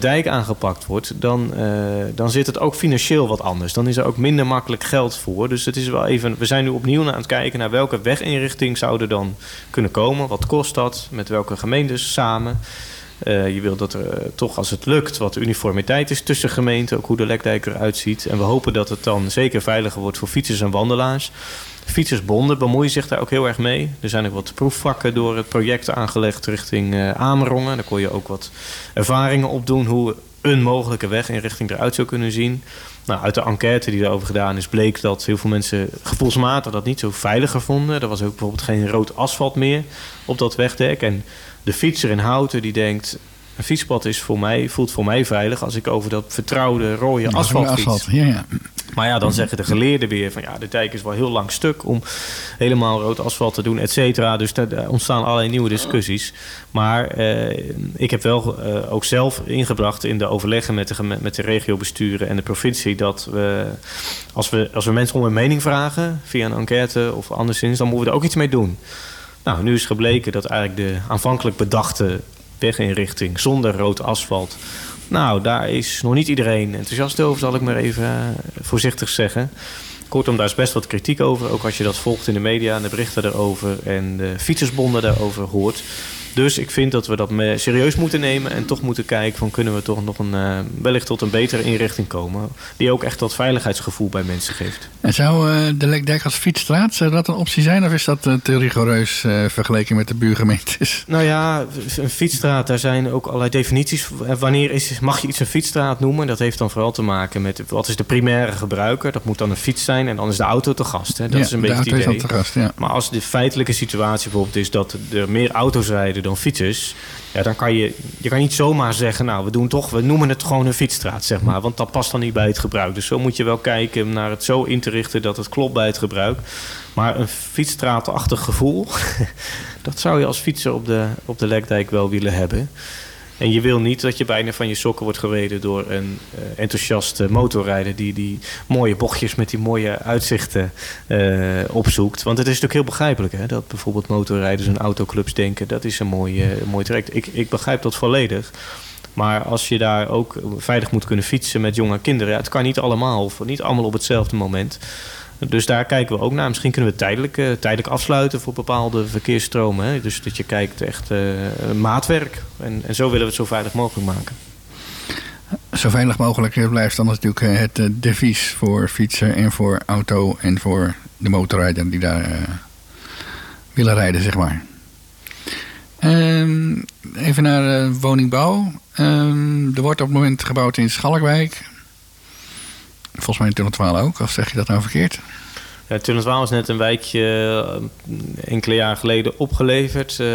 dijk aangepakt wordt... Dan, eh, dan zit het ook financieel wat anders. Dan is er ook minder makkelijk geld voor. Dus het is wel even... We zijn nu opnieuw aan het kijken naar welke weginrichting zou er dan kunnen komen. Wat kost dat? Met welke gemeentes samen? Eh, je wil dat er eh, toch, als het lukt, wat uniformiteit is tussen gemeenten. Ook hoe de Lekdijk eruit ziet. En we hopen dat het dan zeker veiliger wordt voor fietsers en wandelaars. Fietsersbonden bemoeien zich daar ook heel erg mee. Er zijn ook wat proefvakken door het project aangelegd richting eh, Amerongen. Daar kon je ook wat ervaringen opdoen hoe een mogelijke weginrichting eruit zou kunnen zien. Nou, uit de enquête die daarover gedaan is, bleek dat heel veel mensen gevoelsmatig dat niet zo veiliger vonden. Er was ook bijvoorbeeld geen rood asfalt meer op dat wegdek. En de fietser in Houten die denkt... een fietspad is voor mij, voelt voor mij veilig als ik over dat vertrouwde rode asfalt fiets. asfalt. Ja, ja. Maar ja, dan zeggen de geleerden weer van ja, de dijk is wel heel lang stuk om helemaal rood asfalt te doen, et cetera. Dus daar ontstaan allerlei nieuwe discussies. Maar eh, ik heb wel eh, ook zelf ingebracht in de overleggen met de, met de regiobesturen en de provincie dat we als, we, als we mensen om hun mening vragen via een enquête of anderszins, dan moeten we er ook iets mee doen. Nou, nu is gebleken dat eigenlijk de aanvankelijk bedachte weginrichting zonder rood asfalt. Nou, daar is nog niet iedereen enthousiast over, zal ik maar even eh, voorzichtig zeggen. Kortom, daar is best wat kritiek over. Ook als je dat volgt in de media en de berichten erover en de fietsersbonden daarover hoort. Dus ik vind dat we dat serieus moeten nemen en toch moeten kijken van kunnen we toch nog een, eh, wellicht tot een betere inrichting komen. Die ook echt dat veiligheidsgevoel bij mensen geeft. En zou eh, de Lekdijk als fietsstraat, zou dat een optie zijn? Of is dat eh, te rigoureus vergeleken met de buurgemeentes? [LAUGHS] Nou ja, een fietsstraat, daar zijn ook allerlei definities. Wanneer is, mag je iets een fietsstraat noemen? Dat heeft dan vooral te maken met wat is de primaire gebruiker. Dat moet dan een fiets zijn en dan is de auto te gast. Hè? Dat ja, is een beetje het idee. gast, ja. Maar als de feitelijke situatie bijvoorbeeld is dat er meer auto's rijden dan fietsers, ja, dan kan je, je kan niet zomaar zeggen, nou, we doen toch, we noemen het gewoon een fietsstraat, zeg maar, want dat past dan niet bij het gebruik. Dus zo moet je wel kijken naar het zo in te richten dat het klopt bij het gebruik. Maar een fietsstraatachtig gevoel, [LAUGHS] dat zou je als fietser op de, op de Lekdijk wel willen hebben. En je wil niet dat je bijna van je sokken wordt gereden door een eh, enthousiaste motorrijder die die mooie bochtjes met die mooie uitzichten eh, opzoekt. Want het is natuurlijk heel begrijpelijk hè, dat bijvoorbeeld motorrijders en autoclubs denken dat is een mooi, eh, mooi traject. Ik, ik begrijp dat volledig. Maar als je daar ook veilig moet kunnen fietsen met jonge kinderen, ja, het kan niet allemaal of niet allemaal op hetzelfde moment. Dus daar kijken we ook naar. Misschien kunnen we tijdelijk, eh, tijdelijk afsluiten voor bepaalde verkeersstromen. Hè? Dus dat je kijkt echt eh, maatwerk. En, en zo willen we het zo veilig mogelijk maken. Zo veilig mogelijk eh, blijft dan natuurlijk het devies voor fietsen en voor auto en voor de motorrijder die daar willen rijden, zeg maar. Ehm, even naar woningbouw. Ehm, er wordt op het moment gebouwd in Schalkwijk. Volgens mij in Tunneltwaal ook, of zeg je dat nou verkeerd? Ja, Tullenswaal is net een wijkje eh, enkele jaren geleden opgeleverd eh,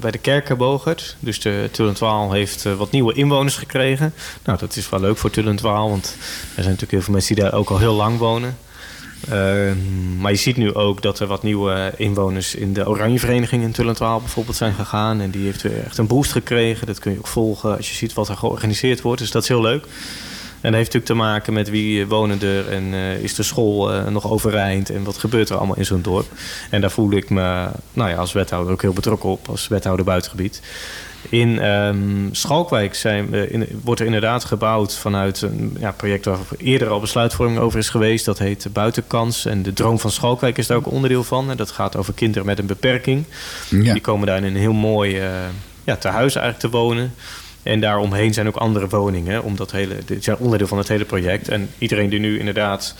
bij de Kerkenbogert. Dus de Tullentwaal heeft eh, wat nieuwe inwoners gekregen. Nou, dat is wel leuk voor Tullentwaal, want er zijn natuurlijk heel veel mensen die daar ook al heel lang wonen. Uh, maar je ziet nu ook dat er wat nieuwe inwoners in de Oranjevereniging in Tullentwaal bijvoorbeeld zijn gegaan. En die heeft weer echt een boost gekregen. Dat kun je ook volgen als je ziet wat er georganiseerd wordt. Dus dat is heel leuk. En dat heeft natuurlijk te maken met wie wonen er en uh, is de school uh, nog overeind en wat gebeurt er allemaal in zo'n dorp. En daar voel ik me nou ja, als wethouder ook heel betrokken op, als wethouder buitengebied. In um, Schalkwijk zijn in, wordt er inderdaad gebouwd vanuit een ja, project waar eerder al besluitvorming over is geweest. Dat heet Buitenkans. En de Droom van Schalkwijk is daar ook onderdeel van. En dat gaat over kinderen met een beperking. Ja. Die komen daar in een heel mooi uh, ja, tehuis eigenlijk te wonen. En daaromheen zijn ook andere woningen. Omdat hele, dit zijn onderdeel van het hele project. En iedereen die nu inderdaad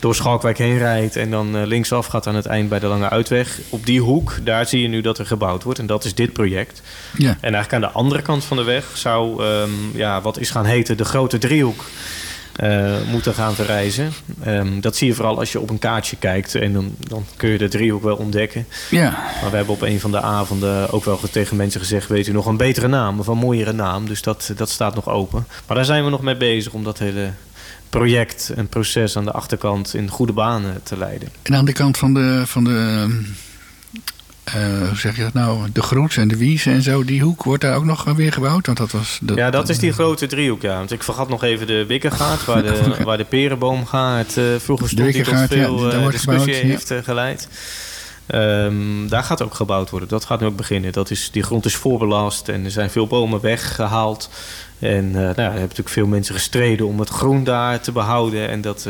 door Schalkwijk heen rijdt en dan uh, linksaf gaat aan het eind bij de Lange Uitweg. Op die hoek, daar zie je nu dat er gebouwd wordt. En dat is dit project. Ja. En eigenlijk aan de andere kant van de weg zou um, ja, wat is gaan heten de grote driehoek. Uh, moeten gaan verrijzen. Um, dat zie je vooral als je op een kaartje kijkt. En dan, dan kun je de driehoek wel ontdekken. Ja. Maar we hebben op een van de avonden ook wel tegen mensen gezegd... weet u nog een betere naam of een mooiere naam. Dus dat, dat staat nog open. Maar daar zijn we nog mee bezig om dat hele project en proces aan de achterkant in goede banen te leiden. En aan de kant van de, van de uh, hoe zeg je dat nou, de Groets en de Wies en zo, die hoek wordt daar ook nog weer gebouwd? Want dat was, ja, dat is die grote driehoek, ja. Want ik vergat nog even de Wikkergaard, waar de, [LAUGHS] waar de perenboomgaard uh, vroeger stond, die tot veel ja, uh, discussie gebouwd, heeft ja. geleid. Um, daar gaat ook gebouwd worden. Dat gaat nu ook beginnen. Dat is, die grond is voorbelast en er zijn veel bomen weggehaald. En nou, er hebben natuurlijk veel mensen gestreden om het groen daar te behouden. En dat,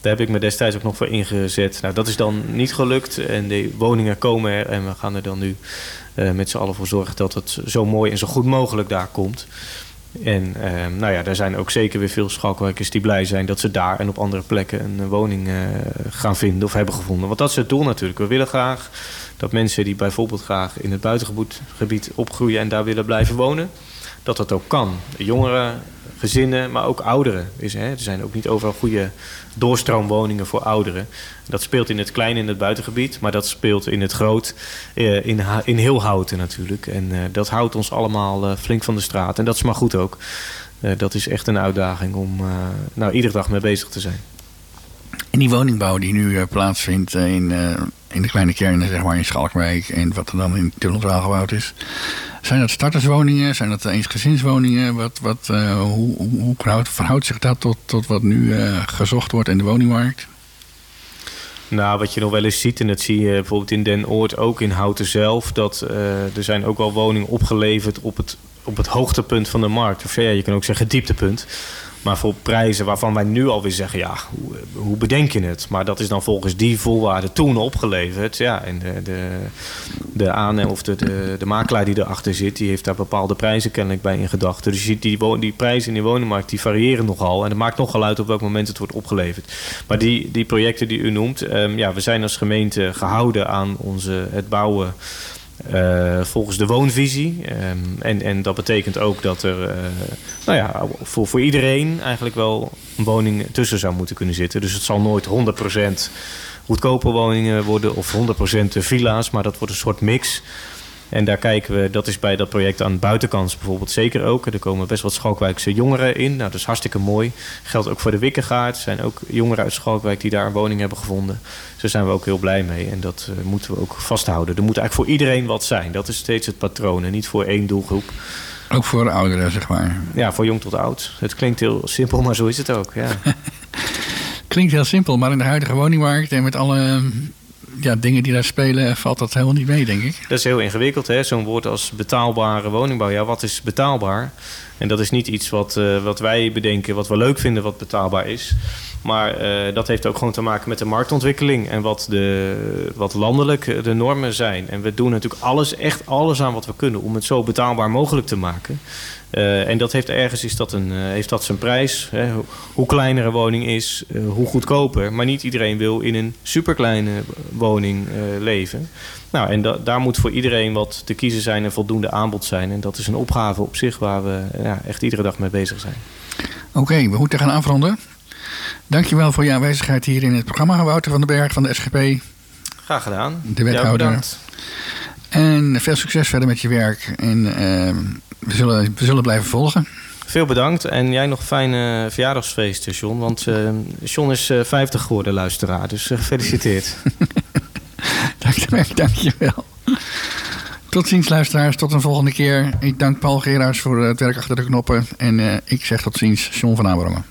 daar heb ik me destijds ook nog voor ingezet. Nou, dat is dan niet gelukt. En de woningen komen er. En we gaan er dan nu uh, met z'n allen voor zorgen dat het zo mooi en zo goed mogelijk daar komt. En uh, nou ja, er zijn ook zeker weer veel schalkwijkers die blij zijn dat ze daar en op andere plekken een woning uh, gaan vinden of hebben gevonden. Want dat is het doel natuurlijk. We willen graag dat mensen die bijvoorbeeld graag in het buitengebied opgroeien en daar willen blijven wonen, dat dat ook kan. Jongeren, gezinnen, maar ook ouderen. Is, hè, er zijn ook niet overal goede doorstroomwoningen voor ouderen. Dat speelt in het klein in het buitengebied, maar dat speelt in het groot uh, in, in heel houten natuurlijk. En uh, dat houdt ons allemaal uh, flink van de straat. En dat is maar goed ook. dat is echt een uitdaging om nou, iedere dag mee bezig te zijn. En die woningbouw die nu plaatsvindt in, in de kleine kernen, zeg maar in Schalkwijk en wat er dan in Tunneltraal gebouwd is. Zijn dat starterswoningen? Zijn dat eensgezinswoningen? Wat, wat, hoe, hoe verhoudt, zich dat tot, tot wat nu gezocht wordt in de woningmarkt? Nou, wat je nog wel eens ziet, en dat zie je bijvoorbeeld in Den Oord ook in Houten zelf, dat er zijn ook wel woningen opgeleverd op het, op het hoogtepunt van de markt. Of ja, je kan ook zeggen dieptepunt. Maar voor prijzen waarvan wij nu alweer zeggen, ja, hoe, hoe, bedenk je het? Maar dat is dan volgens die voorwaarden toen opgeleverd. Ja, en de, de, de of de, de, makelaar die erachter zit, die heeft daar bepaalde prijzen kennelijk bij in gedachten. Dus je ziet die, die prijzen in de woningmarkt, die variëren nogal. En het maakt nogal uit op welk moment het wordt opgeleverd. Maar die, die projecten die u noemt, um, ja, we zijn als gemeente gehouden aan onze, het bouwen uh, volgens de woonvisie. Um, en, en dat betekent ook dat er uh, nou ja, voor, voor iedereen eigenlijk wel een woning tussen zou moeten kunnen zitten. Dus het zal nooit 100% goedkope woningen worden of 100% villa's, maar dat wordt een soort mix. En daar kijken we, dat is bij dat project aan de buitenkant bijvoorbeeld zeker ook. Er komen best wat Schalkwijkse jongeren in. Nou, dat is hartstikke mooi. Geldt ook voor de Wikkengaard. Er zijn ook jongeren uit Schalkwijk die daar een woning hebben gevonden. Dus daar zijn we ook heel blij mee. En dat uh, moeten we ook vasthouden. Er moet eigenlijk voor iedereen wat zijn. Dat is steeds het patroon en niet voor één doelgroep. Ook voor de ouderen, zeg maar. Ja, voor jong tot oud. Het klinkt heel simpel, maar zo is het ook. Ja. [LAUGHS] klinkt heel simpel, maar in de huidige woningmarkt en met alle ja, dingen die daar spelen, valt dat helemaal niet mee, denk ik. Dat is heel ingewikkeld, hè? Zo'n woord als betaalbare woningbouw. Ja, wat is betaalbaar? En dat is niet iets wat, uh, wat wij bedenken, wat we leuk vinden, wat betaalbaar is. Maar eh, dat heeft ook gewoon te maken met de marktontwikkeling en wat, de, wat landelijk de normen zijn. En we doen natuurlijk alles, echt alles aan wat we kunnen om het zo betaalbaar mogelijk te maken. Eh, en dat heeft ergens is dat een, eh, heeft dat zijn prijs. Hè? Hoe, kleiner een woning is, eh, hoe goedkoper. Maar niet iedereen wil in een superkleine woning leven. Nou, en da- daar moet voor iedereen wat te kiezen zijn en voldoende aanbod zijn. En dat is een opgave op zich waar we ja, echt iedere dag mee bezig zijn. Oké, we moeten gaan afronden. Dankjewel voor je aanwezigheid hier in het programma, Wouter van den Berg van de SGP. Graag gedaan. De wethouder. En veel succes verder met je werk. En ehm, we, zullen, we zullen blijven volgen. Veel bedankt en jij nog fijne verjaardagsfeesten, John. Want eh, John is eh, 50 geworden, luisteraar. Dus eh, gefeliciteerd. [LAUGHS] Dank, dankjewel. Tot ziens, luisteraars. Tot een volgende keer. Ik dank Paul Geraars voor het werk achter de knoppen. En eh, ik zeg tot ziens, John van Amerongen.